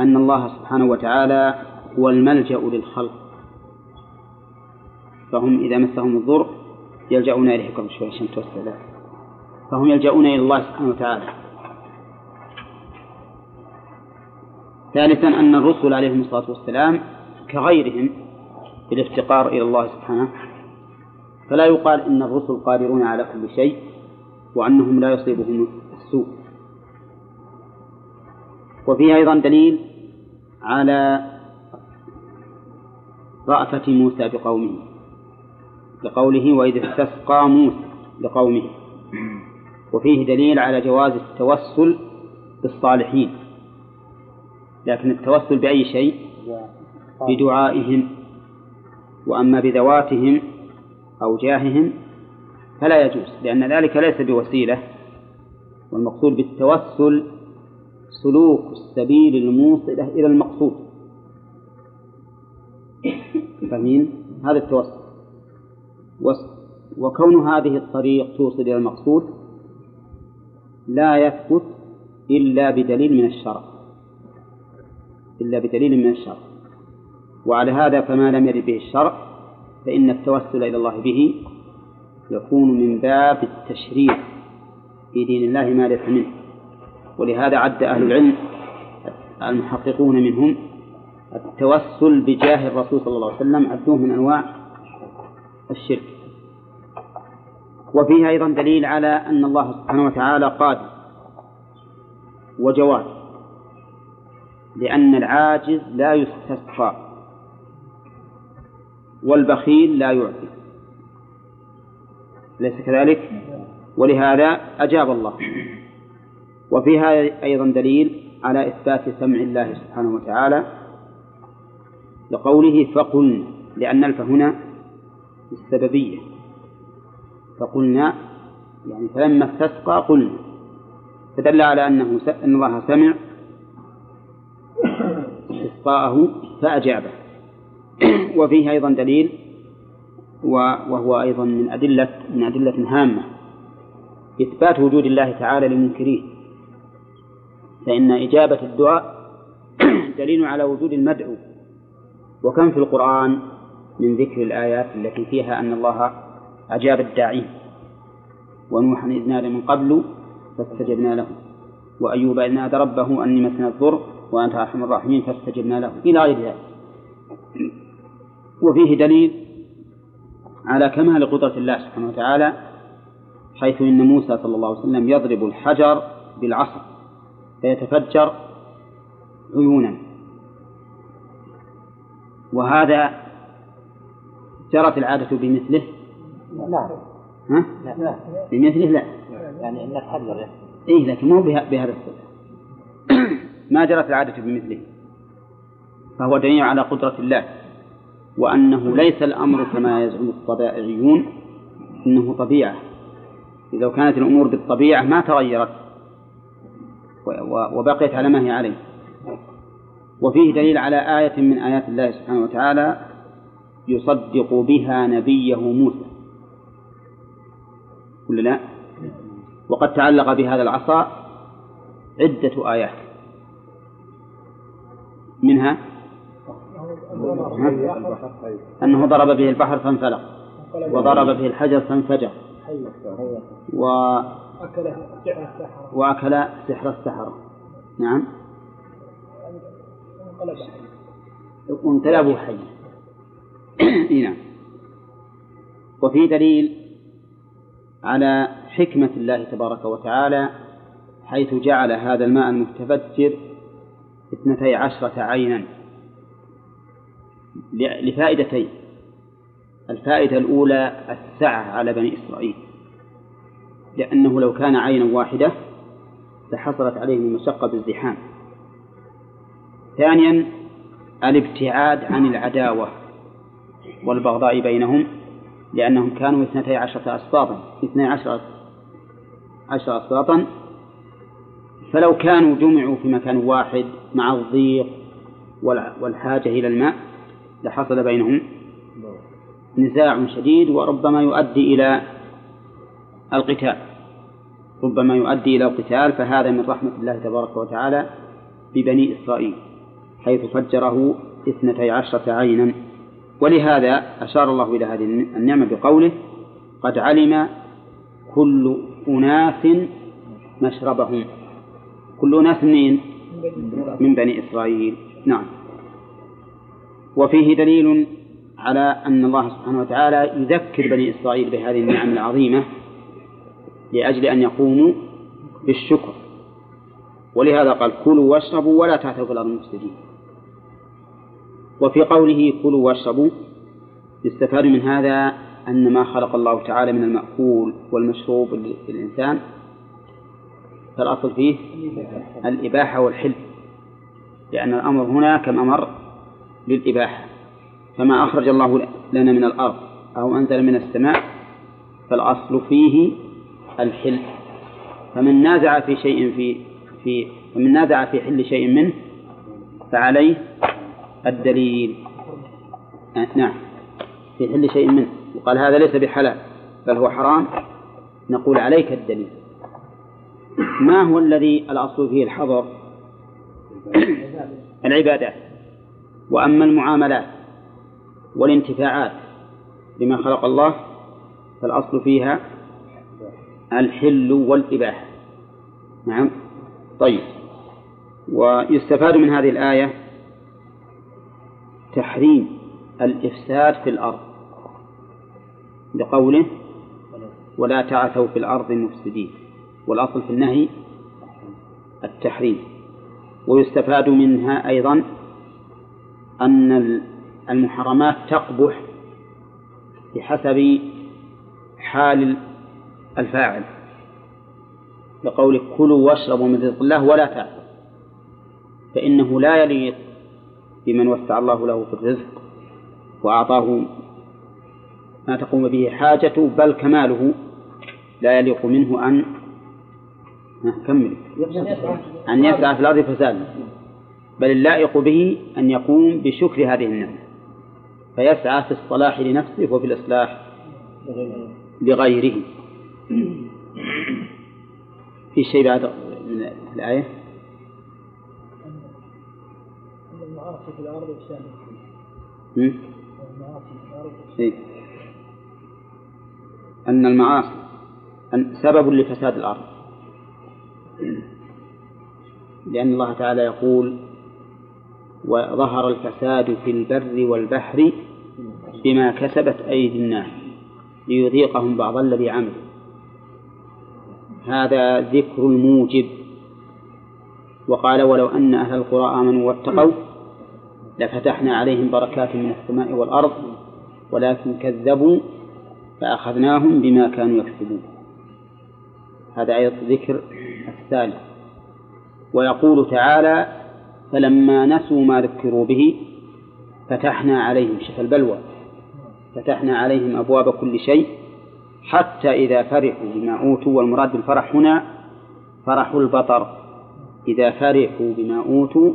أن الله سبحانه وتعالى هو الملجأ للخلق. فهم إذا مسهم الضر يلجؤون إليه قبل شوي عشان توسع فهم يلجؤون إلى الله سبحانه وتعالى. ثالثا أن الرسل عليهم الصلاة والسلام كغيرهم بالافتقار إلى الله سبحانه. فلا يقال إن الرسل قادرون على كل شيء وأنهم لا يصيبهم السوء. وفيه أيضا دليل على رأفة موسى بقومه لقوله وإذ استسقى موسى لقومه. وفيه دليل على جواز التوسل بالصالحين. لكن التوسل بأي شيء؟ بدعائهم. وأما بذواتهم أو جاههم فلا يجوز لأن ذلك ليس بوسيلة. والمقصود بالتوسل سلوك السبيل الموصلة إلى المقصود. فاهمين؟ هذا التوسل. وكون هذه الطريق توصل إلى المقصود لا يثبت إلا بدليل من الشرع. إلا بدليل من الشرع. وعلى هذا فما لم يرد به الشرع فإن التوسل إلى الله به يكون من باب التشريع في دين الله ما ليس منه. ولهذا عد أهل العلم المحققون منهم التوسل بجاه الرسول صلى الله عليه وسلم عدوه من أنواع الشرك. وفيها أيضا دليل على أن الله سبحانه وتعالى قادر وجواد لأن العاجز لا يستسقى والبخيل لا يعطي. أليس كذلك؟ ولهذا أجاب الله. وفيها أيضا دليل على إثبات سمع الله سبحانه وتعالى لقوله فقلنا لأن الف هنا السببية فقلنا يعني فلما استسقى قلنا فدل على أنه. أن الله سمع استسقاءه فأجابه. وفيه أيضا دليل وهو أيضا من أدلة من أدلة هامة. إثبات وجود الله تعالى لمنكريه فإن إجابة الدعاء دليل على وجود المدعو. وكم في القرآن من ذكر الآيات التي فيها أن الله أجاب الداعين ونوحا إذ نادى من قبل فاستجبنا له. وأيوب إذ نادى ربه أني مسنا الضر وأنت أرحم الراحمين فاستجبنا له. إلى غير ذلك. وفيه دليل على كمال قدرة الله سبحانه وتعالى حيث إن موسى صلى الله عليه وسلم يضرب الحجر بالعصا فيتفجر عيونا. وهذا جرت العادة بمثله نعم ها؟ لا. بمثله لا. يعني انك حذر إيه لكن مو بهذا الصفة ما جرت العادة بمثله. فهو دليل على قدرة الله. وأنه ليس الأمر كما يزعم الطبائعيون إنه طبيعة. إذا كانت الأمور بالطبيعة ما تغيرت. وبقيت على ما هي عليه. وفيه دليل على آية من آيات الله سبحانه وتعالى يصدق بها نبيه موسى. ولا لا؟ وقد تعلق بهذا العصا عدة آيات. منها أنه ضرب به البحر فانفلق وضرب به الحجر فانفجر و... وأكل سحر السحرة. نعم. انقلب وانقلبوا حيا نعم. وفي دليل على حكمة الله تبارك وتعالى حيث جعل هذا الماء المتفجر اثنتي عشرة عينا. لفائدتين. الفائدة الأولى السعة على بني إسرائيل. لأنه لو كان عينا واحدة لحصلت عليهم المشقة بالزحام. ثانيا الابتعاد عن العداوة والبغضاء بينهم. لأنهم كانوا اثنتي عشرة أسباطا. اثني عشرة عشر أسباطا. فلو كانوا جمعوا في مكان واحد مع الضيق والحاجة إلى الماء لحصل بينهم نزاع شديد وربما يؤدي إلى القتال. ربما يؤدي إلى القتال فهذا من رحمة الله تبارك وتعالى ببني إسرائيل حيث فجره اثنتي عشرة عينا. ولهذا أشار الله إلى هذه النعمة بقوله قد علم كل أناس مشربهم. كل أناس منين؟ من بني إسرائيل. نعم. وفيه دليل على أن الله سبحانه وتعالى يذكر بني إسرائيل بهذه النعم العظيمة لأجل أن يقوموا بالشكر. ولهذا قال كلوا واشربوا ولا تعثوا في الأرض مفسدين وفي قوله كلوا واشربوا يستفاد من هذا أن ما خلق الله تعالى من المأكول والمشروب للإنسان فالأصل فيه الإباحة والحل لأن الأمر هنا كما مر للإباحة فما أخرج الله لنا من الأرض أو أنزل من السماء فالأصل فيه الحل فمن نازع في شيء في في فمن نازع في حل شيء منه فعليه الدليل. آه، نعم. في حل شيء منه. وقال هذا ليس بحلال بل هو حرام. نقول عليك الدليل. ما هو الذي الأصل فيه الحظر؟ العبادات. وأما المعاملات والانتفاعات بما خلق الله فالأصل فيها الحل والإباحة. نعم. طيب. ويستفاد من هذه الآية تحريم الإفساد في الأرض. لقوله ولا تعثوا في الأرض مفسدين والأصل في النهي التحريم. ويستفاد منها أيضا أن المحرمات تقبح بحسب حال الفاعل. لقول كلوا واشربوا من رزق الله ولا تعثوا فإنه لا يليق بمن وسع الله له في الرزق وأعطاه ما تقوم به حاجته بل كماله لا يليق منه أن كمل أن يسعى في الأرض فسادا بل اللائق به أن يقوم بشكر هذه النعمة. فيسعى في الصلاح لنفسه وفي الإصلاح لغيره. في شيء بعد من الآية؟ المعاصي في الأرض إفساد هم؟ المعاصي في الأرض إيه؟ أن المعاصي أن سبب لفساد الأرض لأن الله تعالى يقول وظهر الفساد في البر والبحر بما كسبت أيدي الناس ليذيقهم بعض الذي عملوا هذا ذكر الموجب وقال ولو أن أهل القرى آمنوا واتقوا لفتحنا عليهم بركات من السماء والأرض ولكن كذبوا فأخذناهم بما كانوا يكسبون. هذا أيضا ذكر الثالث. ويقول تعالى فلما نسوا ما ذكروا به فتحنا عليهم شف البلوى. فتحنا عليهم أبواب كل شيء حتى إذا فرحوا بما أوتوا. والمراد بالفرح هنا فرح البطر. إذا فرحوا بما أوتوا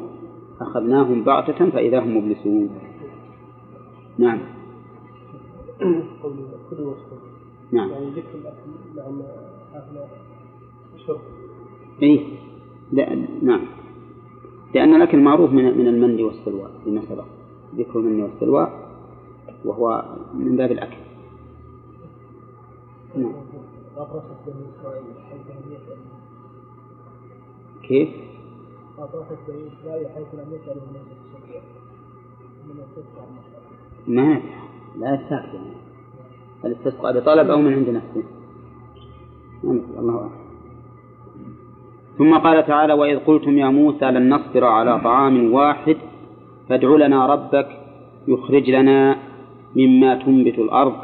أخذناهم بغتة فإذا هم مبلسون. نعم. نعم. يعني ذكر الأكل أكل الشرب إيه. لا نعم. لأن الأكل معروف من من المن والسلوى فيما سبق ذكر المن والسلوى وهو من باب الأكل. نعم. كيف؟ بني إسرائيل حيث لم الناس الشريعة ما لا يستاكل الاستسقاء بطلب أو من عند نفسه. الله أعلم. ثم قال تعالى وإذ قلتم يا موسى لن نصبر على طعام واحد فادع لنا ربك يخرج لنا مما تنبت الأرض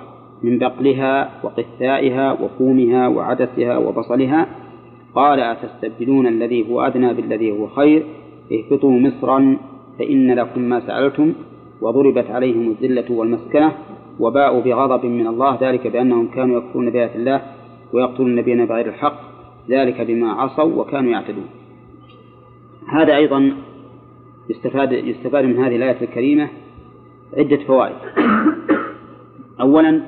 من بقلها وقثائها وفومها وعدسها وبصلها. قال أتستبدلون الذي هو أدنى بالذي هو خير؟ اهبطوا مصرا فإن لكم ما سألتم وضربت عليهم الذلة والمسكنة وباءوا بغضب من الله ذلك بأنهم كانوا يكفرون بآيات الله ويقتلون النبيين بغير الحق ذلك بما عصوا وكانوا يعتدون. هذا أيضا يستفاد يستفاد من هذه الآية الكريمة عدة فوائد. أولا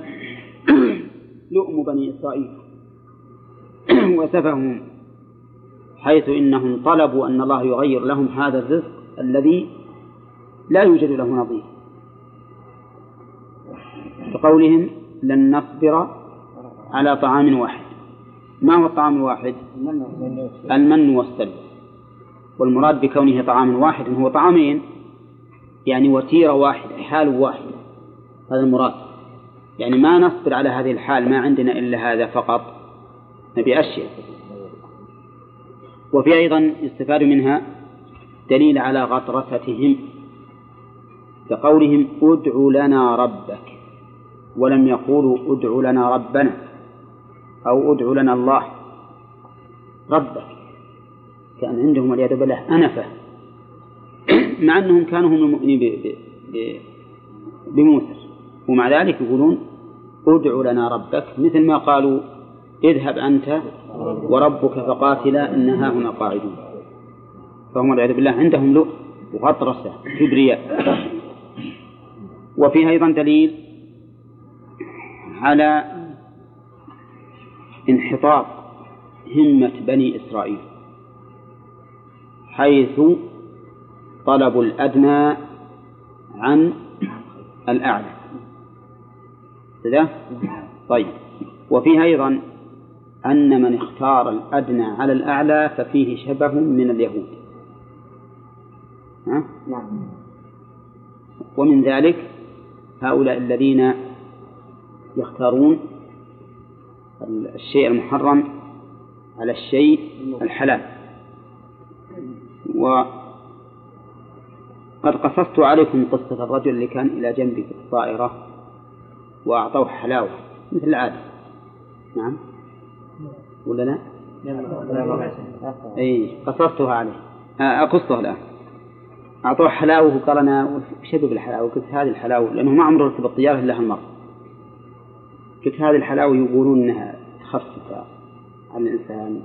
لؤم بني إسرائيل وسفههم حيث إنهم طلبوا أن الله يغير لهم هذا الرزق الذي لا يوجد له نظير. بقولهم لن نصبر على طعام واحد. ما هو الطعام الواحد؟ المن والسلوى والمراد بكونه طعام واحد هو طعامين يعني وتيرة واحدة حال واحدة هذا المراد. يعني ما نصبر على هذه الحال ما عندنا إلا هذا فقط. نبي أشياء. وفي أيضا يستفاد منها دليل على غطرستهم كقولهم ادع لنا ربك ولم يقولوا ادع لنا ربنا أو ادع لنا الله. ربك كان عندهم والعياذ بالله أنفة مع أنهم كانوا هم المؤمنين بموسى ومع ذلك يقولون ادع لنا ربك مثل ما قالوا اذهب أنت وربك فقاتلا إنها هنا قاعدون. فهم والعياذ بالله عندهم لؤم وغطرسة كبرياء. وفيها أيضا دليل على انحطاط همة بني إسرائيل حيث طلبوا الأدنى عن الأعلى. كذا؟ طيب. وفيها أيضا أن من اختار الأدنى على الأعلى ففيه شبه من اليهود. ها؟ ومن ذلك هؤلاء الذين يختارون الشيء المحرم على الشيء الحلال. وقد قصصت عليكم قصة الرجل اللي كان إلى جنبي في الطائرة وأعطوه حلاوة مثل العادة. نعم. ولا لا؟ أي قصصتها عليه. آه، أقصها الآن. أعطوه حلاوة وقال أنا وش أبي بالحلاوة؟ قلت هذه الحلاوة لأنه ما عمره ركب الطيارة إلا هالمرة. قلت هذه الحلاوة يقولون أنها تخفف عن الإنسان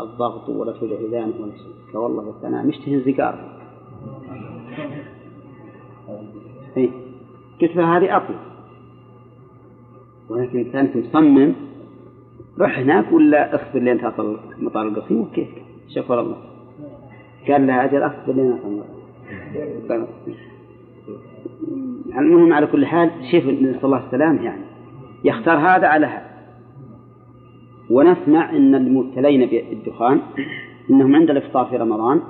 الضغط ولا توجع إذانه ولا شيء. قال والله بس أنا مشتهي الزقار. إيه. قلت له هذه أقوى ولكن كانت مصمم روح هناك ولا اصبر لين تصل مطار القصيم؟ وكيف شكر الله. قال لها أجل أصبر لين أصل المهم على كل حال شوف نسأل الله السلام يعني يختار هذا على هذا. ونسمع أن المبتلين بالدخان أنهم عند الإفطار في رمضان.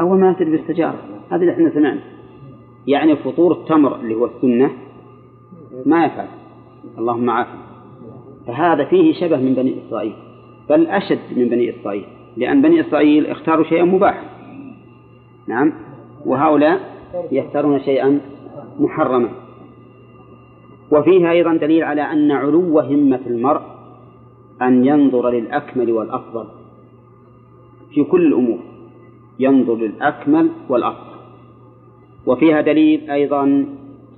أول ما يبتدي بالسجارة هذا اللي إحنا سمعنا. يعني فطور التمر اللي هو السنة ما يفعل. اللهم عافنا. فهذا فيه شبه من بني إسرائيل بل أشد من بني إسرائيل لأن بني إسرائيل اختاروا شيئا مباحا. نعم. وهؤلاء يختارون شيئا محرما. وفيها أيضا دليل على أن علو همة المرء أن ينظر للأكمل والأفضل في كل الأمور. ينظر للأكمل والأفضل. وفيها دليل أيضا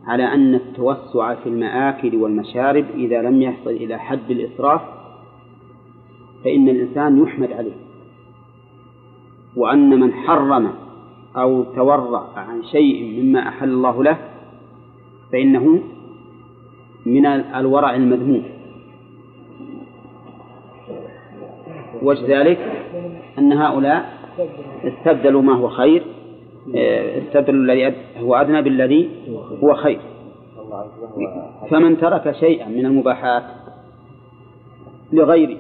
على أن التوسع في المآكل والمشارب إذا لم يصل إلى حد الإسراف فإن الإنسان يحمد عليه وأن من حرم أو تورع عن شيء مما أحل الله له فإنه من الورع المذموم. وجه ذلك أن هؤلاء استبدلوا ما هو خير استبدلوا الذي هو أدنى بالذي هو خير. فمن ترك شيئا من المباحات لغير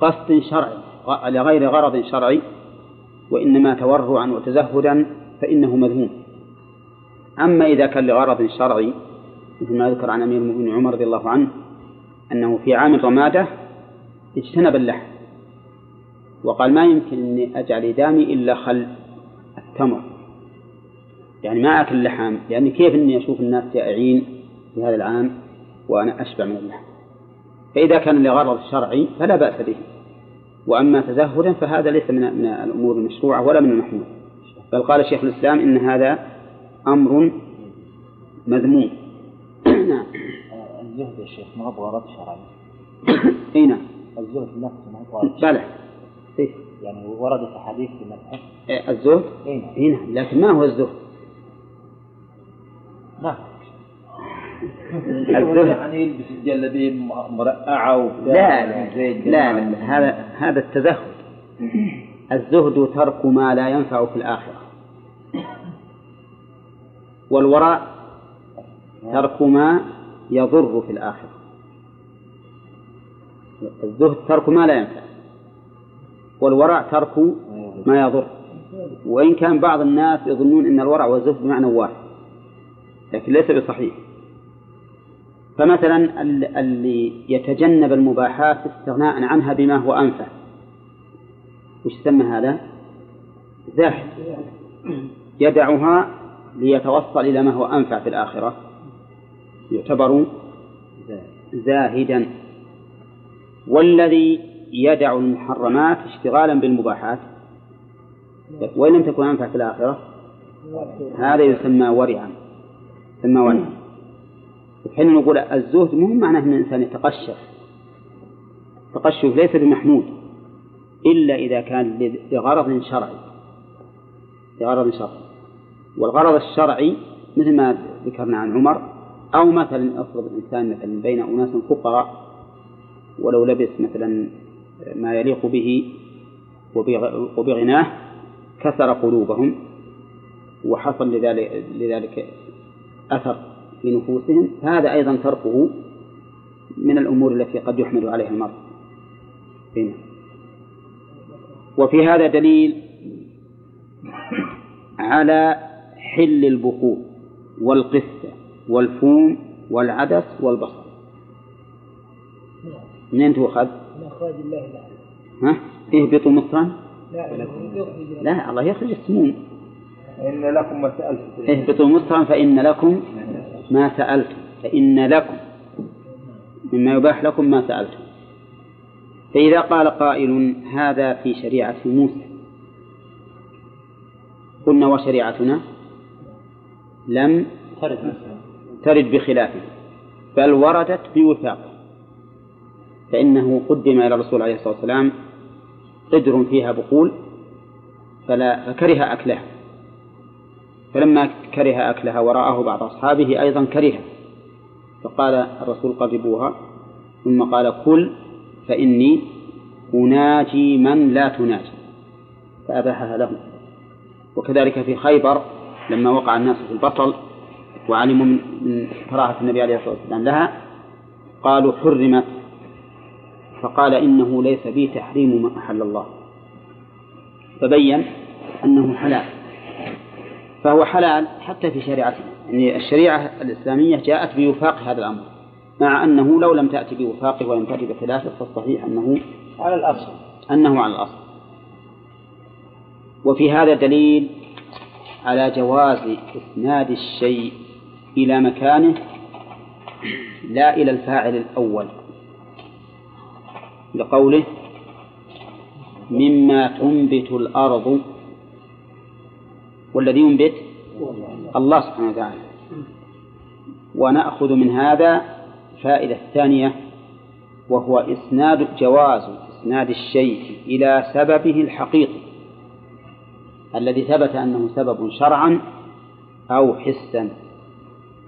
قصد شرعي لغير غرض شرعي وإنما تورعا وتزهدا فإنه مذموم. أما إذا كان لغرض شرعي مثل ما ذكر عن أمير المؤمنين عمر رضي الله عنه أنه في عام الرمادة اجتنب اللحم وقال ما يمكن أني أجعل إدامي إلا خل. التمر يعني ما أكل اللحم لأن كيف أني أشوف الناس جائعين في هذا العام وأنا أشبع من اللحم؟ فإذا كان لغرض شرعي فلا بأس به. وأما تزهدا فهذا ليس من من الأمور المشروعة ولا من المحمود. بل قال شيخ الإسلام إن هذا أمر مذموم. نعم. الزهد يا شيخ ما هو غرض شرعي؟ إي نعم. الزهد نفسه ما هو غرض بلى. إيه. يعني وردت أحاديث في مدحه إيه، الزهد؟ اي نعم. اي نعم. لكن ما هو الزهد؟ نعم. الزهد. يعني يلبس الجلابيه مرقعة وبتاع. لا زي لا, لا هذا هذا التزهد. الزهد ترك ما لا ينفع في الآخرة. والوراء ترك ما يضر في الآخرة. الزهد ترك ما لا ينفع. والورع ترك ما يضر. وإن كان بعض الناس يظنون أن الورع والزهد بمعنى واحد لكن ليس بصحيح. فمثلا ال- اللي يتجنب المباحات استغناء عنها بما هو أنفع وش يسمى هذا؟ زاهد يدعها ليتوصل إلى ما هو أنفع في الآخرة. يعتبر زاهدا. والذي يدع المحرمات اشتغالا بالمباحات. وإن لم تكن أنفع في الآخرة هذا يسمى ورعا يسمى ورعا. وحين نقول الزهد مو معناه أن الإنسان يتقشف. التقشف ليس بمحمود إلا إذا كان لغرض شرعي. لغرض شرعي. والغرض الشرعي مثل ما ذكرنا عن عمر أو مثلا أفرض الإنسان مثلا بين أناس فقراء ولو لبس مثلا ما يليق به وبغ- وبغناه كسر قلوبهم وحصل لذلك, لذلك أثر في نفوسهم هذا أيضا تركه من الأمور التي قد يحمل عليها المرء. وفي هذا دليل على حل البخور والقثة والفوم والعدس والبصل منين تؤخذ؟ من أخراج الله الأعلى ها؟ اهبطوا مصرا لا لا الله يخرج السموم. إن لكم ما سألتم. اهبطوا مصرا فإن لكم ما سألتم. فإن لكم مما يباح لكم ما سألتم. فإذا قال قائل هذا في شريعة موسى. قلنا وشريعتنا لم ترد. بخلافه بل وردت بوثاق فإنه قدم إلى الرسول عليه الصلاة والسلام قدر فيها بقول فلا فكره أكلها. فلما كره أكلها ورآه بعض أصحابه أيضا كره فقال الرسول قربوها ثم قال كل فإني أناجي من لا تناجي. فأباحها لهم. وكذلك في خيبر لما وقع الناس في البطل وعلموا من كراهة النبي عليه الصلاة والسلام لها قالوا حرمت فقال إنه ليس بي تحريم ما أحل الله. فبين أنه حلال. فهو حلال حتى في شريعتنا يعني الشريعة الإسلامية جاءت بوفاق هذا الأمر مع أنه لو لم تأتي بوفاقه ولم تأتي بخلافه فالصحيح أنه على الأصل. أنه على الأصل. وفي هذا دليل على جواز إسناد الشيء إلى مكانه لا إلى الفاعل الأول. لقوله مما تنبت الأرض والذي ينبت الله سبحانه وتعالى. ونأخذ من هذا فائدة ثانية وهو إسناد جواز إسناد الشيء إلى سببه الحقيقي الذي ثبت أنه سبب شرعا أو حسا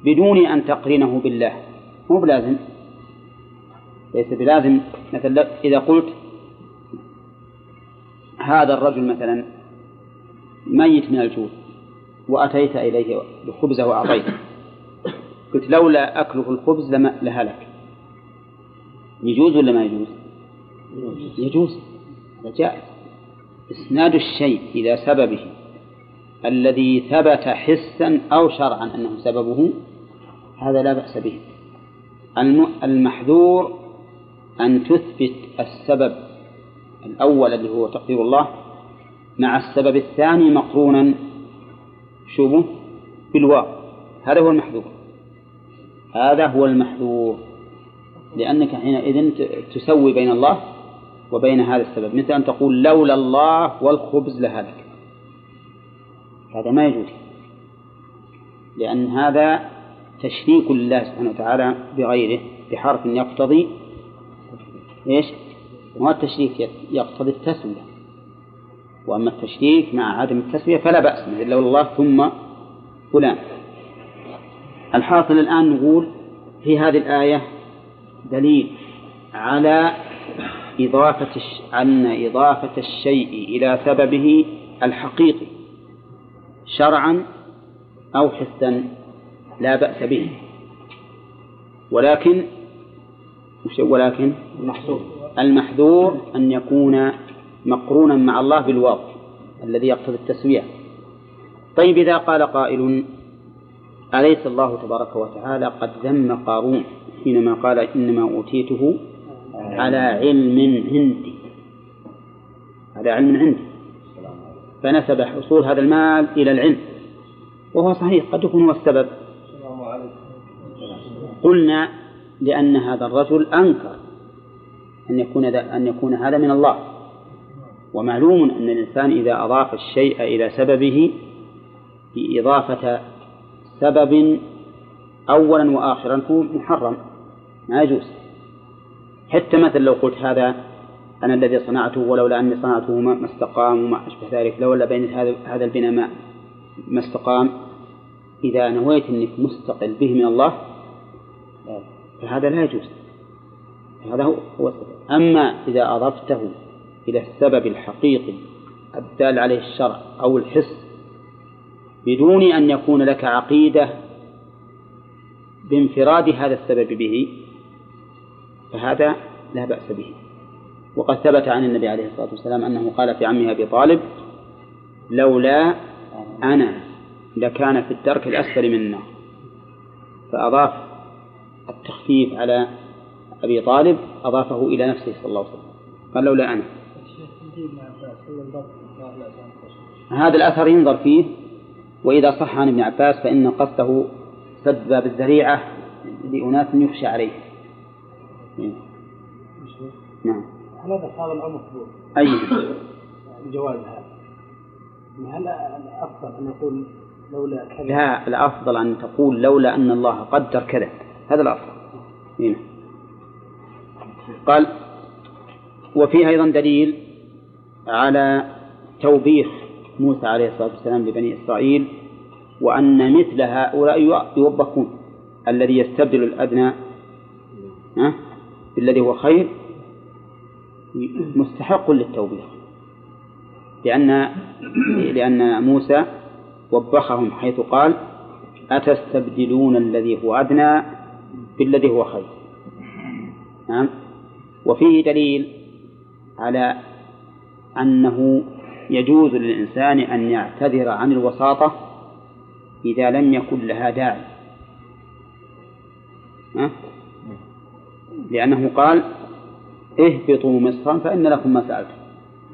بدون أن تقرنه بالله. مو بلازم. ليس بلازم. مثلا إذا قلت هذا الرجل مثلا ميت من الجوع وأتيت إليه بخبزه وأعطيته قلت لولا أكله الخبز لهلك. يجوز ولا ما يجوز؟ يجوز. هذا جائز. إسناد الشيء إلى سببه الذي ثبت حسا أو شرعا أنه سببه هذا لا بأس به. المحذور أن تثبت السبب الأول اللي هو تقدير الله مع السبب الثاني مقرونا. شوفوا بالواو هذا هو المحذور هذا هو المحذور لأنك حينئذ تسوي بين الله وبين هذا السبب. مثل أن تقول لولا الله والخبز لهلك. هذا ما يجوز. لأن هذا تشريك لله سبحانه وتعالى بغيره بحرف يقتضي إيش؟ ما التشريك يقتضي التسوية. وأما التشريك مع عدم التسوية فلا بأس مثل لولا الله ثم فلان. الحاصل الآن نقول في هذه الآية دليل على إضافة أن إضافة الشيء إلى سببه الحقيقي. شرعا أو حسا لا بأس به. ولكن ولكن المحصول المحذور أن يكون مقرونا مع الله بالواو الذي يقتضي التسوية. طيب إذا قال قائل أليس الله تبارك وتعالى قد ذم قارون حينما قال إنما أوتيته على علم عندي. على علم عندي. فنسب حصول هذا المال إلى العلم. وهو صحيح قد يكون هو السبب. قلنا لأن هذا الرجل أنكر أن يكون أن يكون هذا من الله. ومعلوم أن الإنسان إذا أضاف الشيء إلى سببه بإضافة سبب أولا وآخرا فهو محرم ما يجوز. حتى مثلا لو قلت هذا أنا الذي صنعته ولولا أني صنعته ما استقام وما أشبه ذلك لولا بين هذا البناء ما استقام إذا نويت أنك مستقل به من الله فهذا لا يجوز. هذا هو السبب. أما إذا أضفته إلى السبب الحقيقي الدال عليه الشرع أو الحس بدون أن يكون لك عقيدة بانفراد هذا السبب به فهذا لا بأس به. وقد ثبت عن النبي عليه الصلاة والسلام أنه قال في عمه أبي طالب لولا أنا لكان في الدرك الأسفل من النار. فأضاف التخفيف على أبي طالب أضافه إلى نفسه صلى الله عليه وسلم. قال لولا أنا. هذا الأثر ينظر فيه وإذا صح عن ابن عباس فإن قصده سد باب الذريعة لأناس يخشى عليه. نعم. هذا هذا الأمر أي. الجواز هذا. هل الأفضل أن نقول لولا كذا؟ لا الأفضل أن تقول لولا أن الله قدر كذا. هذا الأفضل هنا. قال وفيه أيضا دليل على توبيخ موسى عليه الصلاة والسلام لبني إسرائيل وأن مثل هؤلاء يوبخون الذي يستبدل الأدنى بالذي هو خير مستحق للتوبيخ. لأن لأن موسى وبخهم حيث قال أتستبدلون الذي هو أدنى؟ بالذي هو خير. نعم؟ وفيه دليل على أنه يجوز للإنسان أن يعتذر عن الوساطة إذا لم يكن لها داعي. لأنه قال اهبطوا مصرا فإن لكم ما سألتم.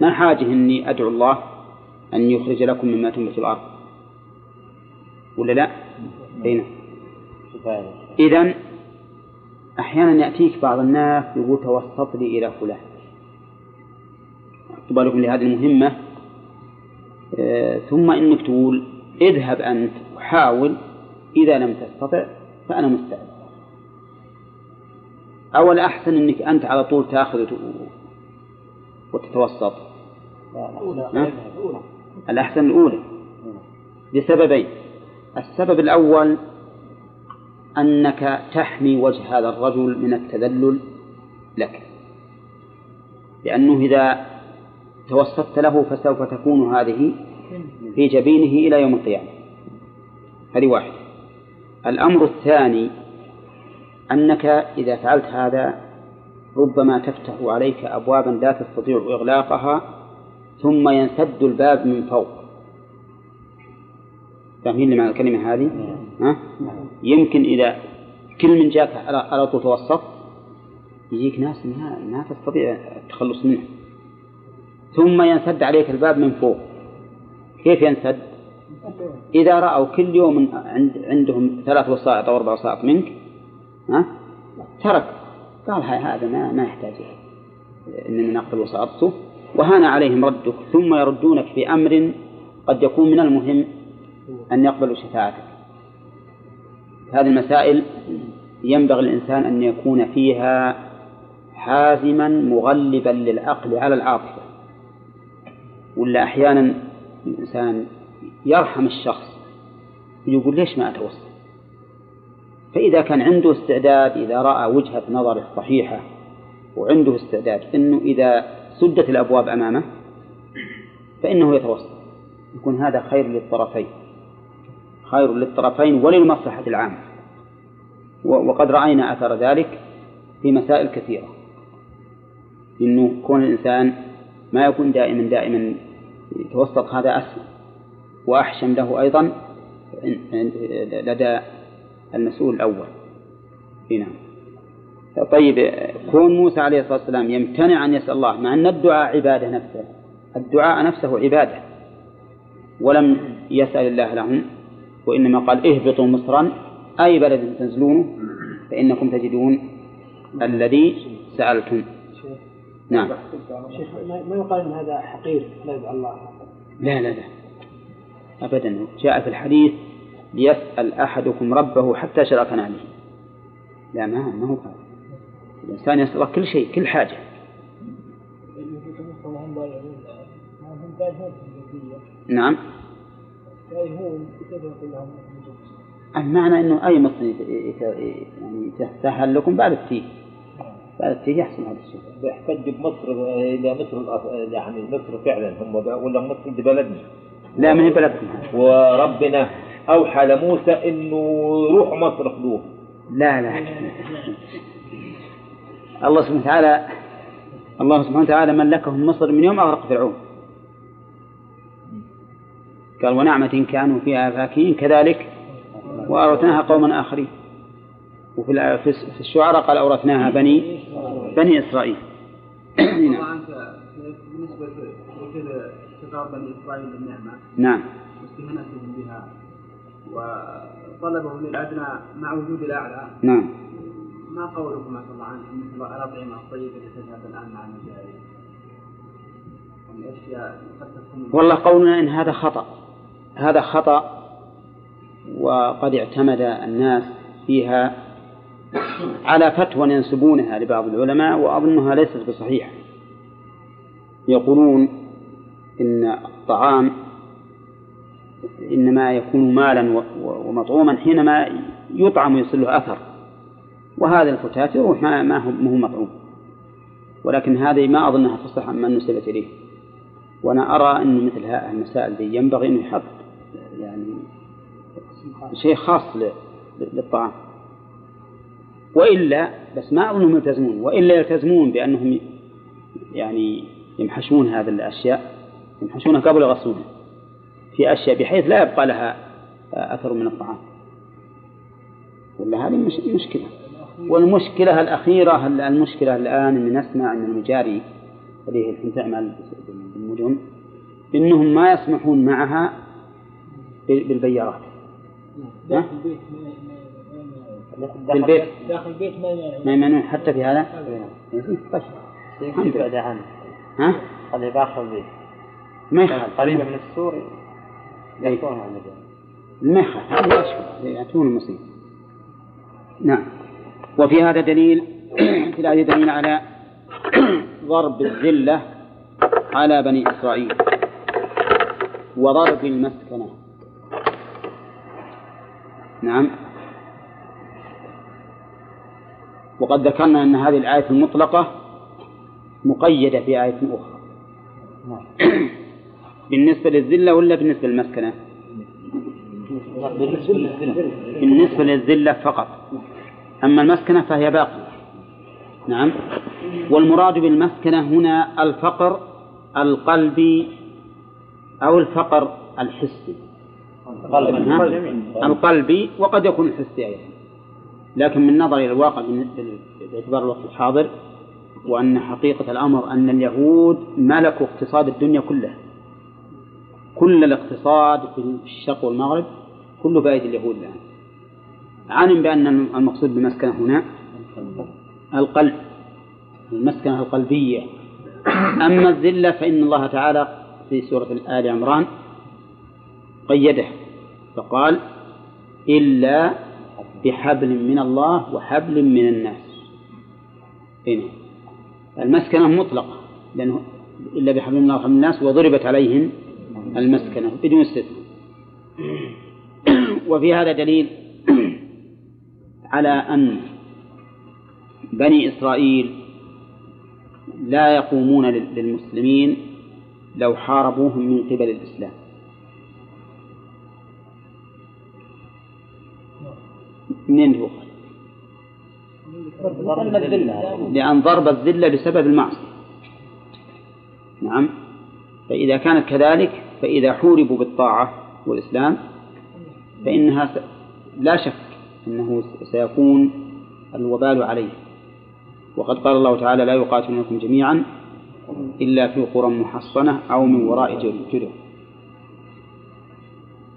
ما حاجة إني أدعو الله أن يخرج لكم مما تنبت الأرض؟ ولا لا؟ أين؟ إذا أحيانا يأتيك بعض الناس يقول توسط لي إلى فلان. بالكم لهذه المهمة. آه ثم إنك تقول اذهب أنت وحاول إذا لم تستطع فأنا مستعد. أو الأحسن أنك أنت على طول تأخذ وتتوسط. الأحسن الأولى. لسببين. السبب الأول أنك تحمي وجه هذا الرجل من التذلل لك. لأنه إذا توسطت له فسوف تكون هذه في جبينه إلى يوم القيامة. هذه واحدة. الأمر الثاني أنك إذا فعلت هذا ربما تفتح عليك أبوابا لا تستطيع إغلاقها ثم ينسد الباب من فوق. فاهمين معنى الكلمة هذه؟ ها؟ يمكن إذا كل من جاك على طول توسط يجيك ناس ما, ما تستطيع التخلص منه ثم ينسد عليك الباب من فوق كيف ينسد؟ إذا رأوا كل يوم عند عندهم ثلاث وسائط أو أربع وسائط منك ها؟ ترك قال هذا ما ما يحتاج إنني نقبل وساطته وهان عليهم ردك ثم يردونك في أمر قد يكون من المهم أن يقبلوا شفاعتك. هذه المسائل ينبغي الإنسان أن يكون فيها حازما مغلبا للعقل على العاطفة. ولا أحيانا الإنسان يرحم الشخص يقول ليش ما أتوسل فإذا كان عنده استعداد إذا رأى وجهة نظره صحيحة وعنده استعداد أنه إذا سدت الأبواب أمامه فإنه يتوسط يكون هذا خير للطرفين. خير للطرفين وللمصلحة العامة. وقد رأينا أثر ذلك في مسائل كثيرة. إنه كون الإنسان ما يكون دائما دائما يتوسط هذا أسهل. وأحشم له أيضا لدى المسؤول الأول. نعم. طيب كون موسى عليه الصلاة والسلام يمتنع أن يسأل الله مع أن الدعاء عبادة نفسه الدعاء نفسه عبادة ولم يسأل الله لهم وإنما قال اهبطوا مصرا أي بلد تنزلونه فإنكم تجدون الذي سألتم. نعم. شيخ ما يقال إن هذا حقير لا الله. لا لا لا. أبدا. جاء في الحديث ليسأل أحدكم ربه حتى شرف عليه لا ما ما هو هذا. الإنسان يسأل كل شيء كل حاجة. نعم. المعنى إنه أي مصر يعني يتسهل لكم بعد التيه. بعد التيه يحصل هذا الشيء. بيحتج بمصر إلى مصر يعني مصر فعلا هم ولا مصر دي بلدنا؟ لا من بلدكم. وربنا أوحى لموسى إنه روح مصر خذوه لا لا. الله سبحانه وتعالى الله سبحانه وتعالى ملكهم مصر من يوم أغرق فرعون. قال ونعمة كانوا فيها فاكهين كذلك وأورثناها قوما آخرين. وفي في الشعراء قال أورثناها بني بني إسرائيل. نعم. بالنسبة لخطاب بني إسرائيل بالنعمة نعم. واستهانتهم بها وطلبهم للأدنى مع وجود الأعلى نعم. ما قولكم عسى الله عنه؟ مثل الأطعمة الطيبة التي تذهب الآن مع المجاهد يعني أشياء قد تكون والله قولنا إن هذا خطأ. هذا خطأ وقد اعتمد الناس فيها على فتوى ينسبونها لبعض العلماء وأظنها ليست بصحيحة. يقولون إن الطعام إنما يكون مالا ومطعوما حينما يطعم ويصل له أثر. وهذا الفتات يروح ما هو مطعوم. ولكن هذه ما أظنها تصح من نسبت إليه. وأنا أرى أن مثل هذه المسائل ينبغي أن يحط يعني شيء خاص. للطعام. وإلا بس ما أظنهم يلتزمون. وإلا يلتزمون بأنهم يعني يمحشون هذه الأشياء يمحشونها قبل يغسلونها في أشياء بحيث لا يبقى لها أثر من الطعام. ولا هذه مش مشكلة. والمشكلة الأخيرة المشكلة الآن أن نسمع أن المجاري اللي هي الحين تعمل بالمدن إنهم ما يسمحون معها بالبيارات. داخل البيت في داخل البيت. ما يمنع ما يمنعون حتى في هذا؟ طيب الحمد لله. يبعد عنه. ها؟ خليه باخر البيت. ما يخالف. قريبة من السور المجال ما يخالف. هذه أشهر يأتون المصيبة نعم. وفي هذا دليل في الآية دليل على ضرب الذلة على بني إسرائيل. وضرب المسكنة. نعم. وقد ذكرنا أن هذه الآية المطلقة مقيدة في آية أخرى. بالنسبة للذلة ولا بالنسبة للمسكنة؟ بالنسبة للذلة فقط. أما المسكنة فهي باقية. نعم. والمراد بالمسكنة هنا الفقر القلبي أو الفقر الحسي؟ القلبي وقد يكون الحسي أيضا لكن من نظر إلى الواقع باعتبار الوقت الحاضر وأن حقيقة الأمر أن اليهود ملكوا اقتصاد الدنيا كلها. كل الاقتصاد في الشرق والمغرب كله بأيدي اليهود الآن. علم بأن المقصود بالمسكنة هنا القلب المسكنة القلبية. أما الذلة فإن الله تعالى في سورة آل عمران قيده فقال إلا بحبل من الله وحبل من الناس. هنا المسكنة مطلقة لأنه إلا بحبل من الله وحبل من الناس وضربت عليهم المسكنة. بدون استثناء. وفي هذا دليل على أن بني إسرائيل لا يقومون لل- للمسلمين لو حاربوهم من قبل الإسلام. منين تؤخذ؟ لأن ضرب الذلة بسبب المعصية نعم فإذا كانت كذلك فإذا حوربوا بالطاعة والإسلام فإنها. لا شك أنه سيكون الوبال عليه وقد قال الله تعالى لا يقاتلونكم جميعا إلا في قرى محصنة أو من وراء جدر-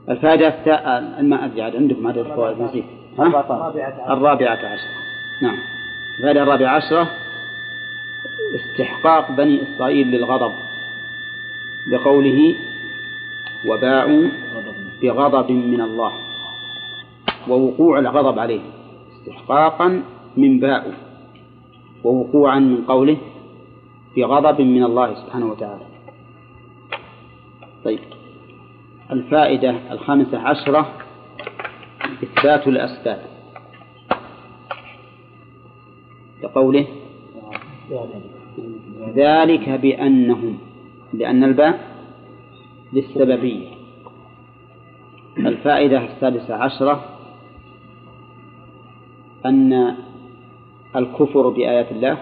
الفائدة أدري عاد عندكم عدد الفوائد نسيت؟ الرابعة عشرة. نعم. الفائدة الرابعة عشرة استحقاق بني إسرائيل للغضب. بقوله وباعوا بغضب من الله. ووقوع الغضب عليه. استحقاقا من باء. ووقوعا من قوله بغضب من الله سبحانه وتعالى. طيب. الفائدة الخامسة عشرة إثبات الأسباب. لقوله ذلك بأنهم لأن الباء للسببية. الفائدة السادسة عشرة أن الكفر بآيات الله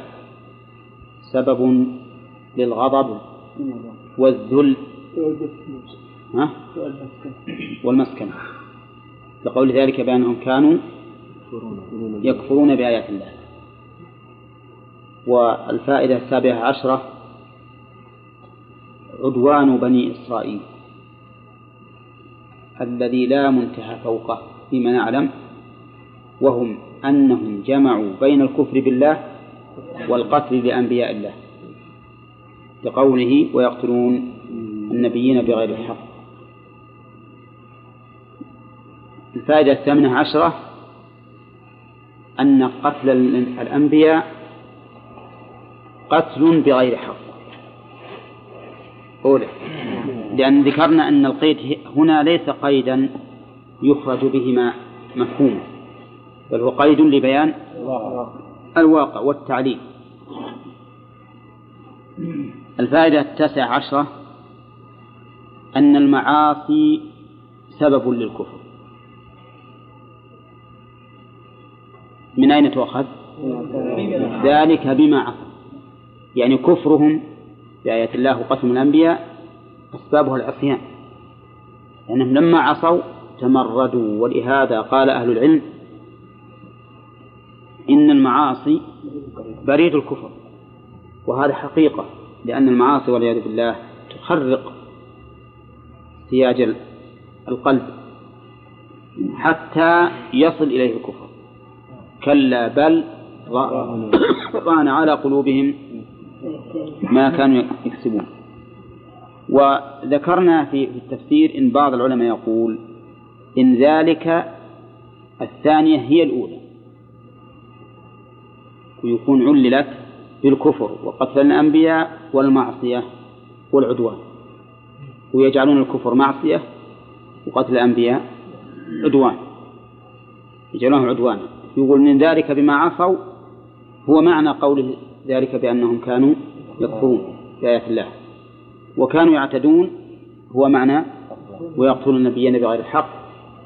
سبب للغضب والذل؟ والمسكنة لقول ذلك بأنهم كانوا يكفرون بآيات الله. والفائدة السابعة عشرة عدوان بني إسرائيل الذي لا منتهى فوقه فيما نعلم وهم أنهم جمعوا بين الكفر بالله والقتل لأنبياء الله لقوله ويقتلون النبيين بغير الحق الفائدة الثامنة عشرة أن قتل الأنبياء قتل بغير حق. أولى. لأن ذكرنا أن القيد هنا ليس قيدا يخرج به مفهوم بل هو قيد لبيان الواقع والتعليل. الفائدة التاسعة عشرة أن المعاصي سبب للكفر. من أين تؤخذ؟ ذلك بما عصوا. يعني كفرهم بآيات الله وقتل الأنبياء أسبابه العصيان. لأنهم لما عصوا تمردوا ولهذا قال أهل العلم إن المعاصي بريد الكفر. وهذا حقيقة لأن المعاصي والعياذ بالله تخرق سياج القلب حتى يصل إليه الكفر. كلا بل ران على قلوبهم ما كانوا يكسبون. وذكرنا في التفسير إن بعض العلماء يقول إن ذلك الثانية هي الأولى. ويكون عللت بالكفر وقتل الأنبياء والمعصية والعدوان. ويجعلون الكفر معصية وقتل الأنبياء عدوان. يجعلونه عدوانا. يقول من ذلك بما عصوا هو معنى قوله ذلك بأنهم كانوا يكفرون بآيات الله. وكانوا يعتدون هو معنى ويقتلون النبيين بغير الحق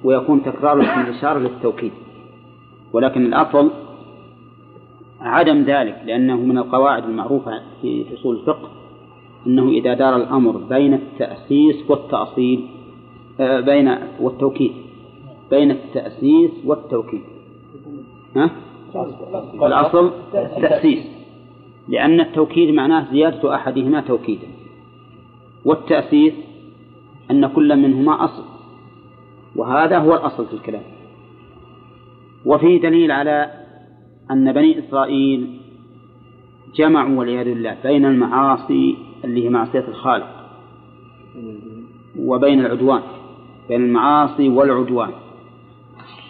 ويكون تكرار اسم الإشارة للتوكيد. ولكن الأفضل عدم ذلك لأنه من القواعد المعروفة في أصول الفقه أنه إذا دار الأمر بين التأسيس والتأصيل آه، بين والتوكيد بين التأسيس والتوكيد. ها؟ الأصل التأسيس لأن التوكيد معناه زيادة أحدهما توكيدا. والتأسيس أن كل منهما أصل. وهذا هو الأصل في الكلام. وفيه دليل على أن بني إسرائيل جمعوا والعياذ بالله بين المعاصي اللي هي معصية الخالق وبين العدوان بين المعاصي والعدوان.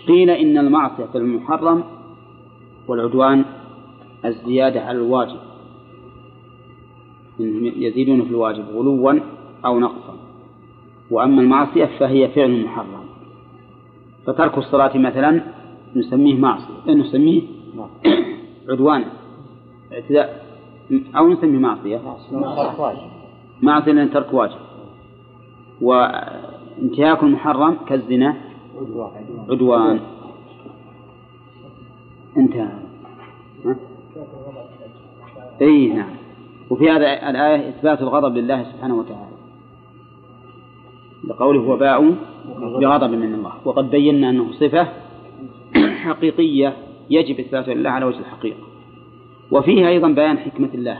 قيل إن المعصية المحرم والعدوان الزيادة على الواجب. يزيدون في الواجب غلوا أو نقصا. وأما المعصية فهي فعل محرم. فترك الصلاة مثلا نسميه معصية نسميه؟ عدوانا اعتداء أو نسميه معصية. معصية لأن ترك واجب. وانتهاك المحرم كالزنا. عدوان. انتهى اي نعم. وفي هذا الآية إثبات الغضب لله سبحانه وتعالى. لقوله وباءوا بغضب من الله. وقد بينا أنه صفة حقيقية يجب إثباتها لله على وجه الحقيقة. وفيها أيضا بيان حكمة الله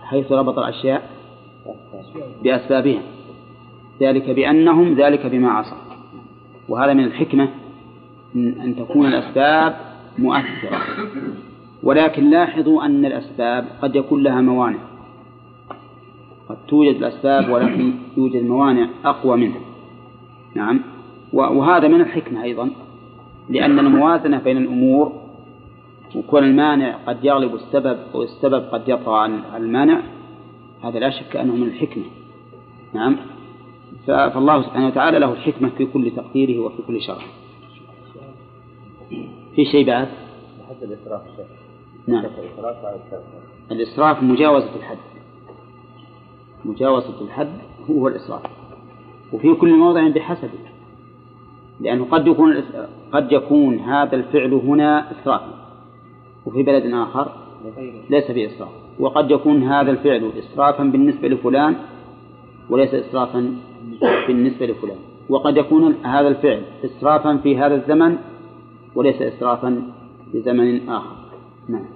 حيث ربط الأشياء بأسبابها. ذلك بأنهم ذلك بما عصوا. وهذا من الحكمة أن تكون الأسباب مؤثرة. ولكن لاحظوا أن الأسباب قد يكون لها موانع. قد توجد الأسباب ولكن يوجد موانع أقوى منها. نعم. وهذا من الحكمة أيضا لأن الموازنة بين الأمور وكون المانع قد يغلب السبب والسبب قد يطغى عن المانع هذا لا شك أنه من الحكمة. نعم. فالله سبحانه وتعالى له الحكمة في كل تقديره وفي كل شرع في شيء بعد؟ حد الإسراف نعم. الإسراف مجاوزة الحد. مجاوزة الحد هو الإسراف. وفي كل موضع بحسبه لأنه قد يكون قد يكون هذا الفعل هنا إسرافا وفي بلد آخر ليس بإسراف. وقد يكون هذا الفعل إسرافا بالنسبة لفلان وليس إسرافا بالنسبة لفلان. وقد يكون هذا الفعل إسرافا في هذا الزمن وليس إسرافا في زمن آخر. نعم.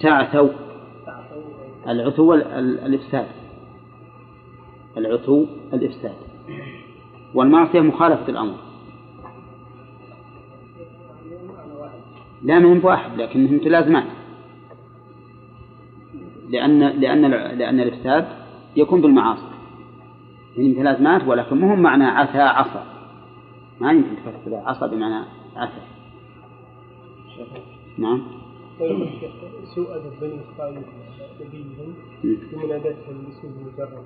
تعثوا العثو الإفساد. العثو الإفساد. والمعصية مخالفة الأمر. لا من واحد لكنهم متلازمان لأن لأن لأن الإفساد يكون بالمعاصي. يعني متلازمات ولكن مهم معنى عثى عصى ما يمكن تفسر عصى بمعنى عثى نعم. سوء أدب بني إسرائيل نبيهم بمناداتهم باسمه المجرد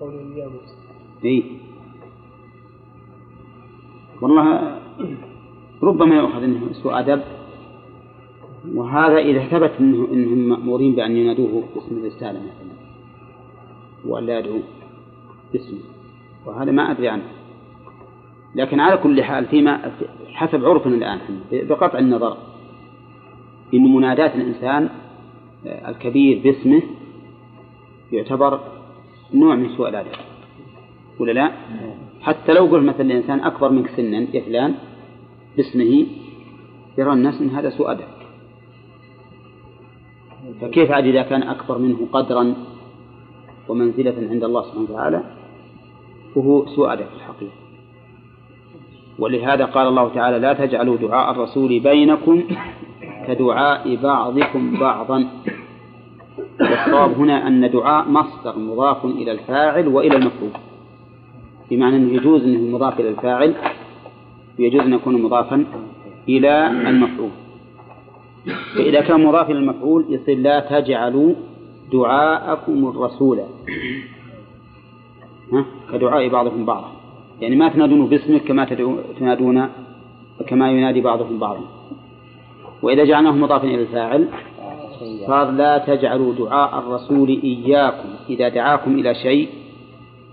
قوله يا موسى إيه. والله ربما يؤخذ انه سوء أدب. وهذا إذا ثبت انه إنهم مأمورين بأن ينادوه باسم الرسالة مثلا. ولا يدعوه باسمه. وهذا ما أدري عنه. لكن على كل حال فيما حسب عرفنا الآن بقطع النظر. إن مناداة الإنسان الكبير باسمه يعتبر نوع من سوء الأدب. ولا لا؟ حتى لو قلت مثلا الإنسان أكبر منك سنا يا فلان باسمه يرى الناس إن هذا سوء أدب. فكيف عاد إذا كان أكبر منه قدرا ومنزلة عند الله سبحانه وتعالى؟ فهو سوء أدب في الحقيقة. ولهذا قال الله تعالى لا تجعلوا دعاء الرسول بينكم كدعاء بعضكم بعضا. والصواب هنا أن دعاء مصدر مضاف إلى الفاعل وإلى المفعول. بمعنى أنه يجوز أنه مضاف إلى الفاعل ويجوز أن يكون مضافا إلى المفعول. فإذا كان مضاف إلى المفعول يصير لا تجعلوا دعاءكم الرسول؟ كدعاء بعضكم بعضا يعني ما تنادونه باسمك كما تنادون كما ينادي بعضكم بعضا وإذا جعلناه مضافا إلى الفاعل صار لا تجعلوا دعاء الرسول إياكم. إذا دعاكم إلى شيء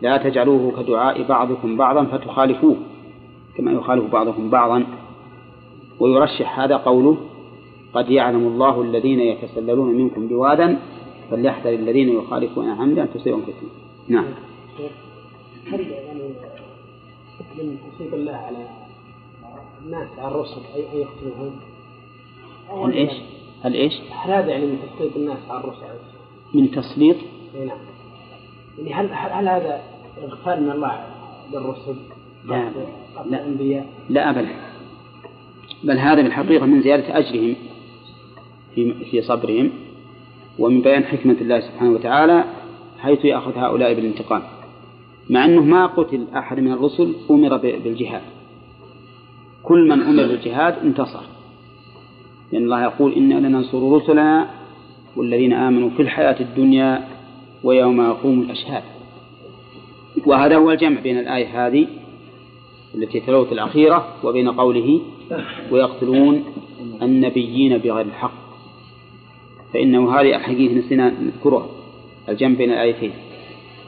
لا تجعلوه كدعاء بعضكم بعضا فتخالفوه. كما يخالف بعضكم بعضا ويرشح هذا قوله قد يعلم الله الذين يتسللون منكم بوادا فليحذر الذين يخالفون عن أمره أن تصيبهم فتنة. نعم. هل يعني من تسليط الله على الناس على الرسل اي ان يقتلوهم؟ هل إيش؟ هل إيش؟ هل هذا يعني من تسليط الناس على الرسل؟ من تسليط؟ إي نعم. يعني هل هل, هل هذا إغفال من الله للرسل؟ لا لا؟ لا ابدا. بل هذا بالحقيقة من زيادة أجرهم في في صبرهم ومن بيان حكمة الله سبحانه وتعالى حيث يأخذ هؤلاء بالانتقام. مع أنه ما قتل أحد من الرسل أمر بالجهاد. كل من أمر بالجهاد انتصر. لأن الله يقول أنا لننصر رسلنا والذين آمنوا في الحياة الدنيا ويوم يقوم الأشهاد. وهذا هو الجمع بين الآية هذه التي تلوت الأخيرة وبين قوله ويقتلون النبيين بغير الحق. فإنه هذه الحقيقة نسينا نذكرها الجمع بين الآيتين.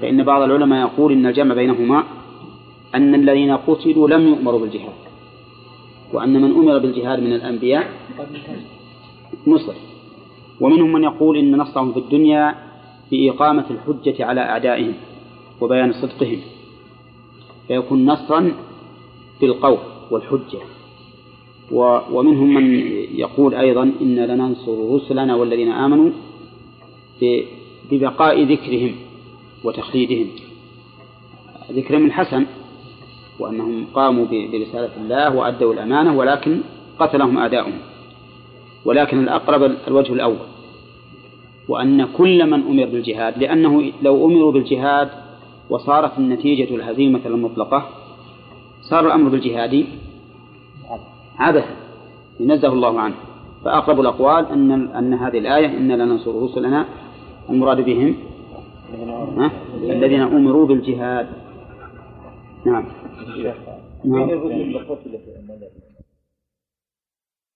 فإن بعض العلماء يقول إن الجمع بينهما أن الذين قتلوا لم يؤمروا بالجهاد وأن من أمر بالجهاد من الأنبياء نصر. ومنهم من يقول إن نصرهم في الدنيا بإقامة الحجة على أعدائهم وبيان صدقهم. فيكون نصرا بالقول والحجة. ومنهم من يقول أيضا إن لننصر رسلنا والذين آمنوا ببقاء ذكرهم وتخليدهم. ذكرهم الحسن وأنهم قاموا برسالة الله وأدوا الأمانة ولكن قتلهم أعداؤهم. ولكن الأقرب الوجه الأول وأن كل من أمر بالجهاد لأنه لو أمروا بالجهاد وصارت النتيجة الهزيمة المطلقة صار الأمر بالجهاد. عبثا ينزه الله عنه. فأقرب الأقوال أن أن هذه الآية إن لننصر رسلنا المراد بهم. الذين أمروا بالجهاد. نعم. نعم.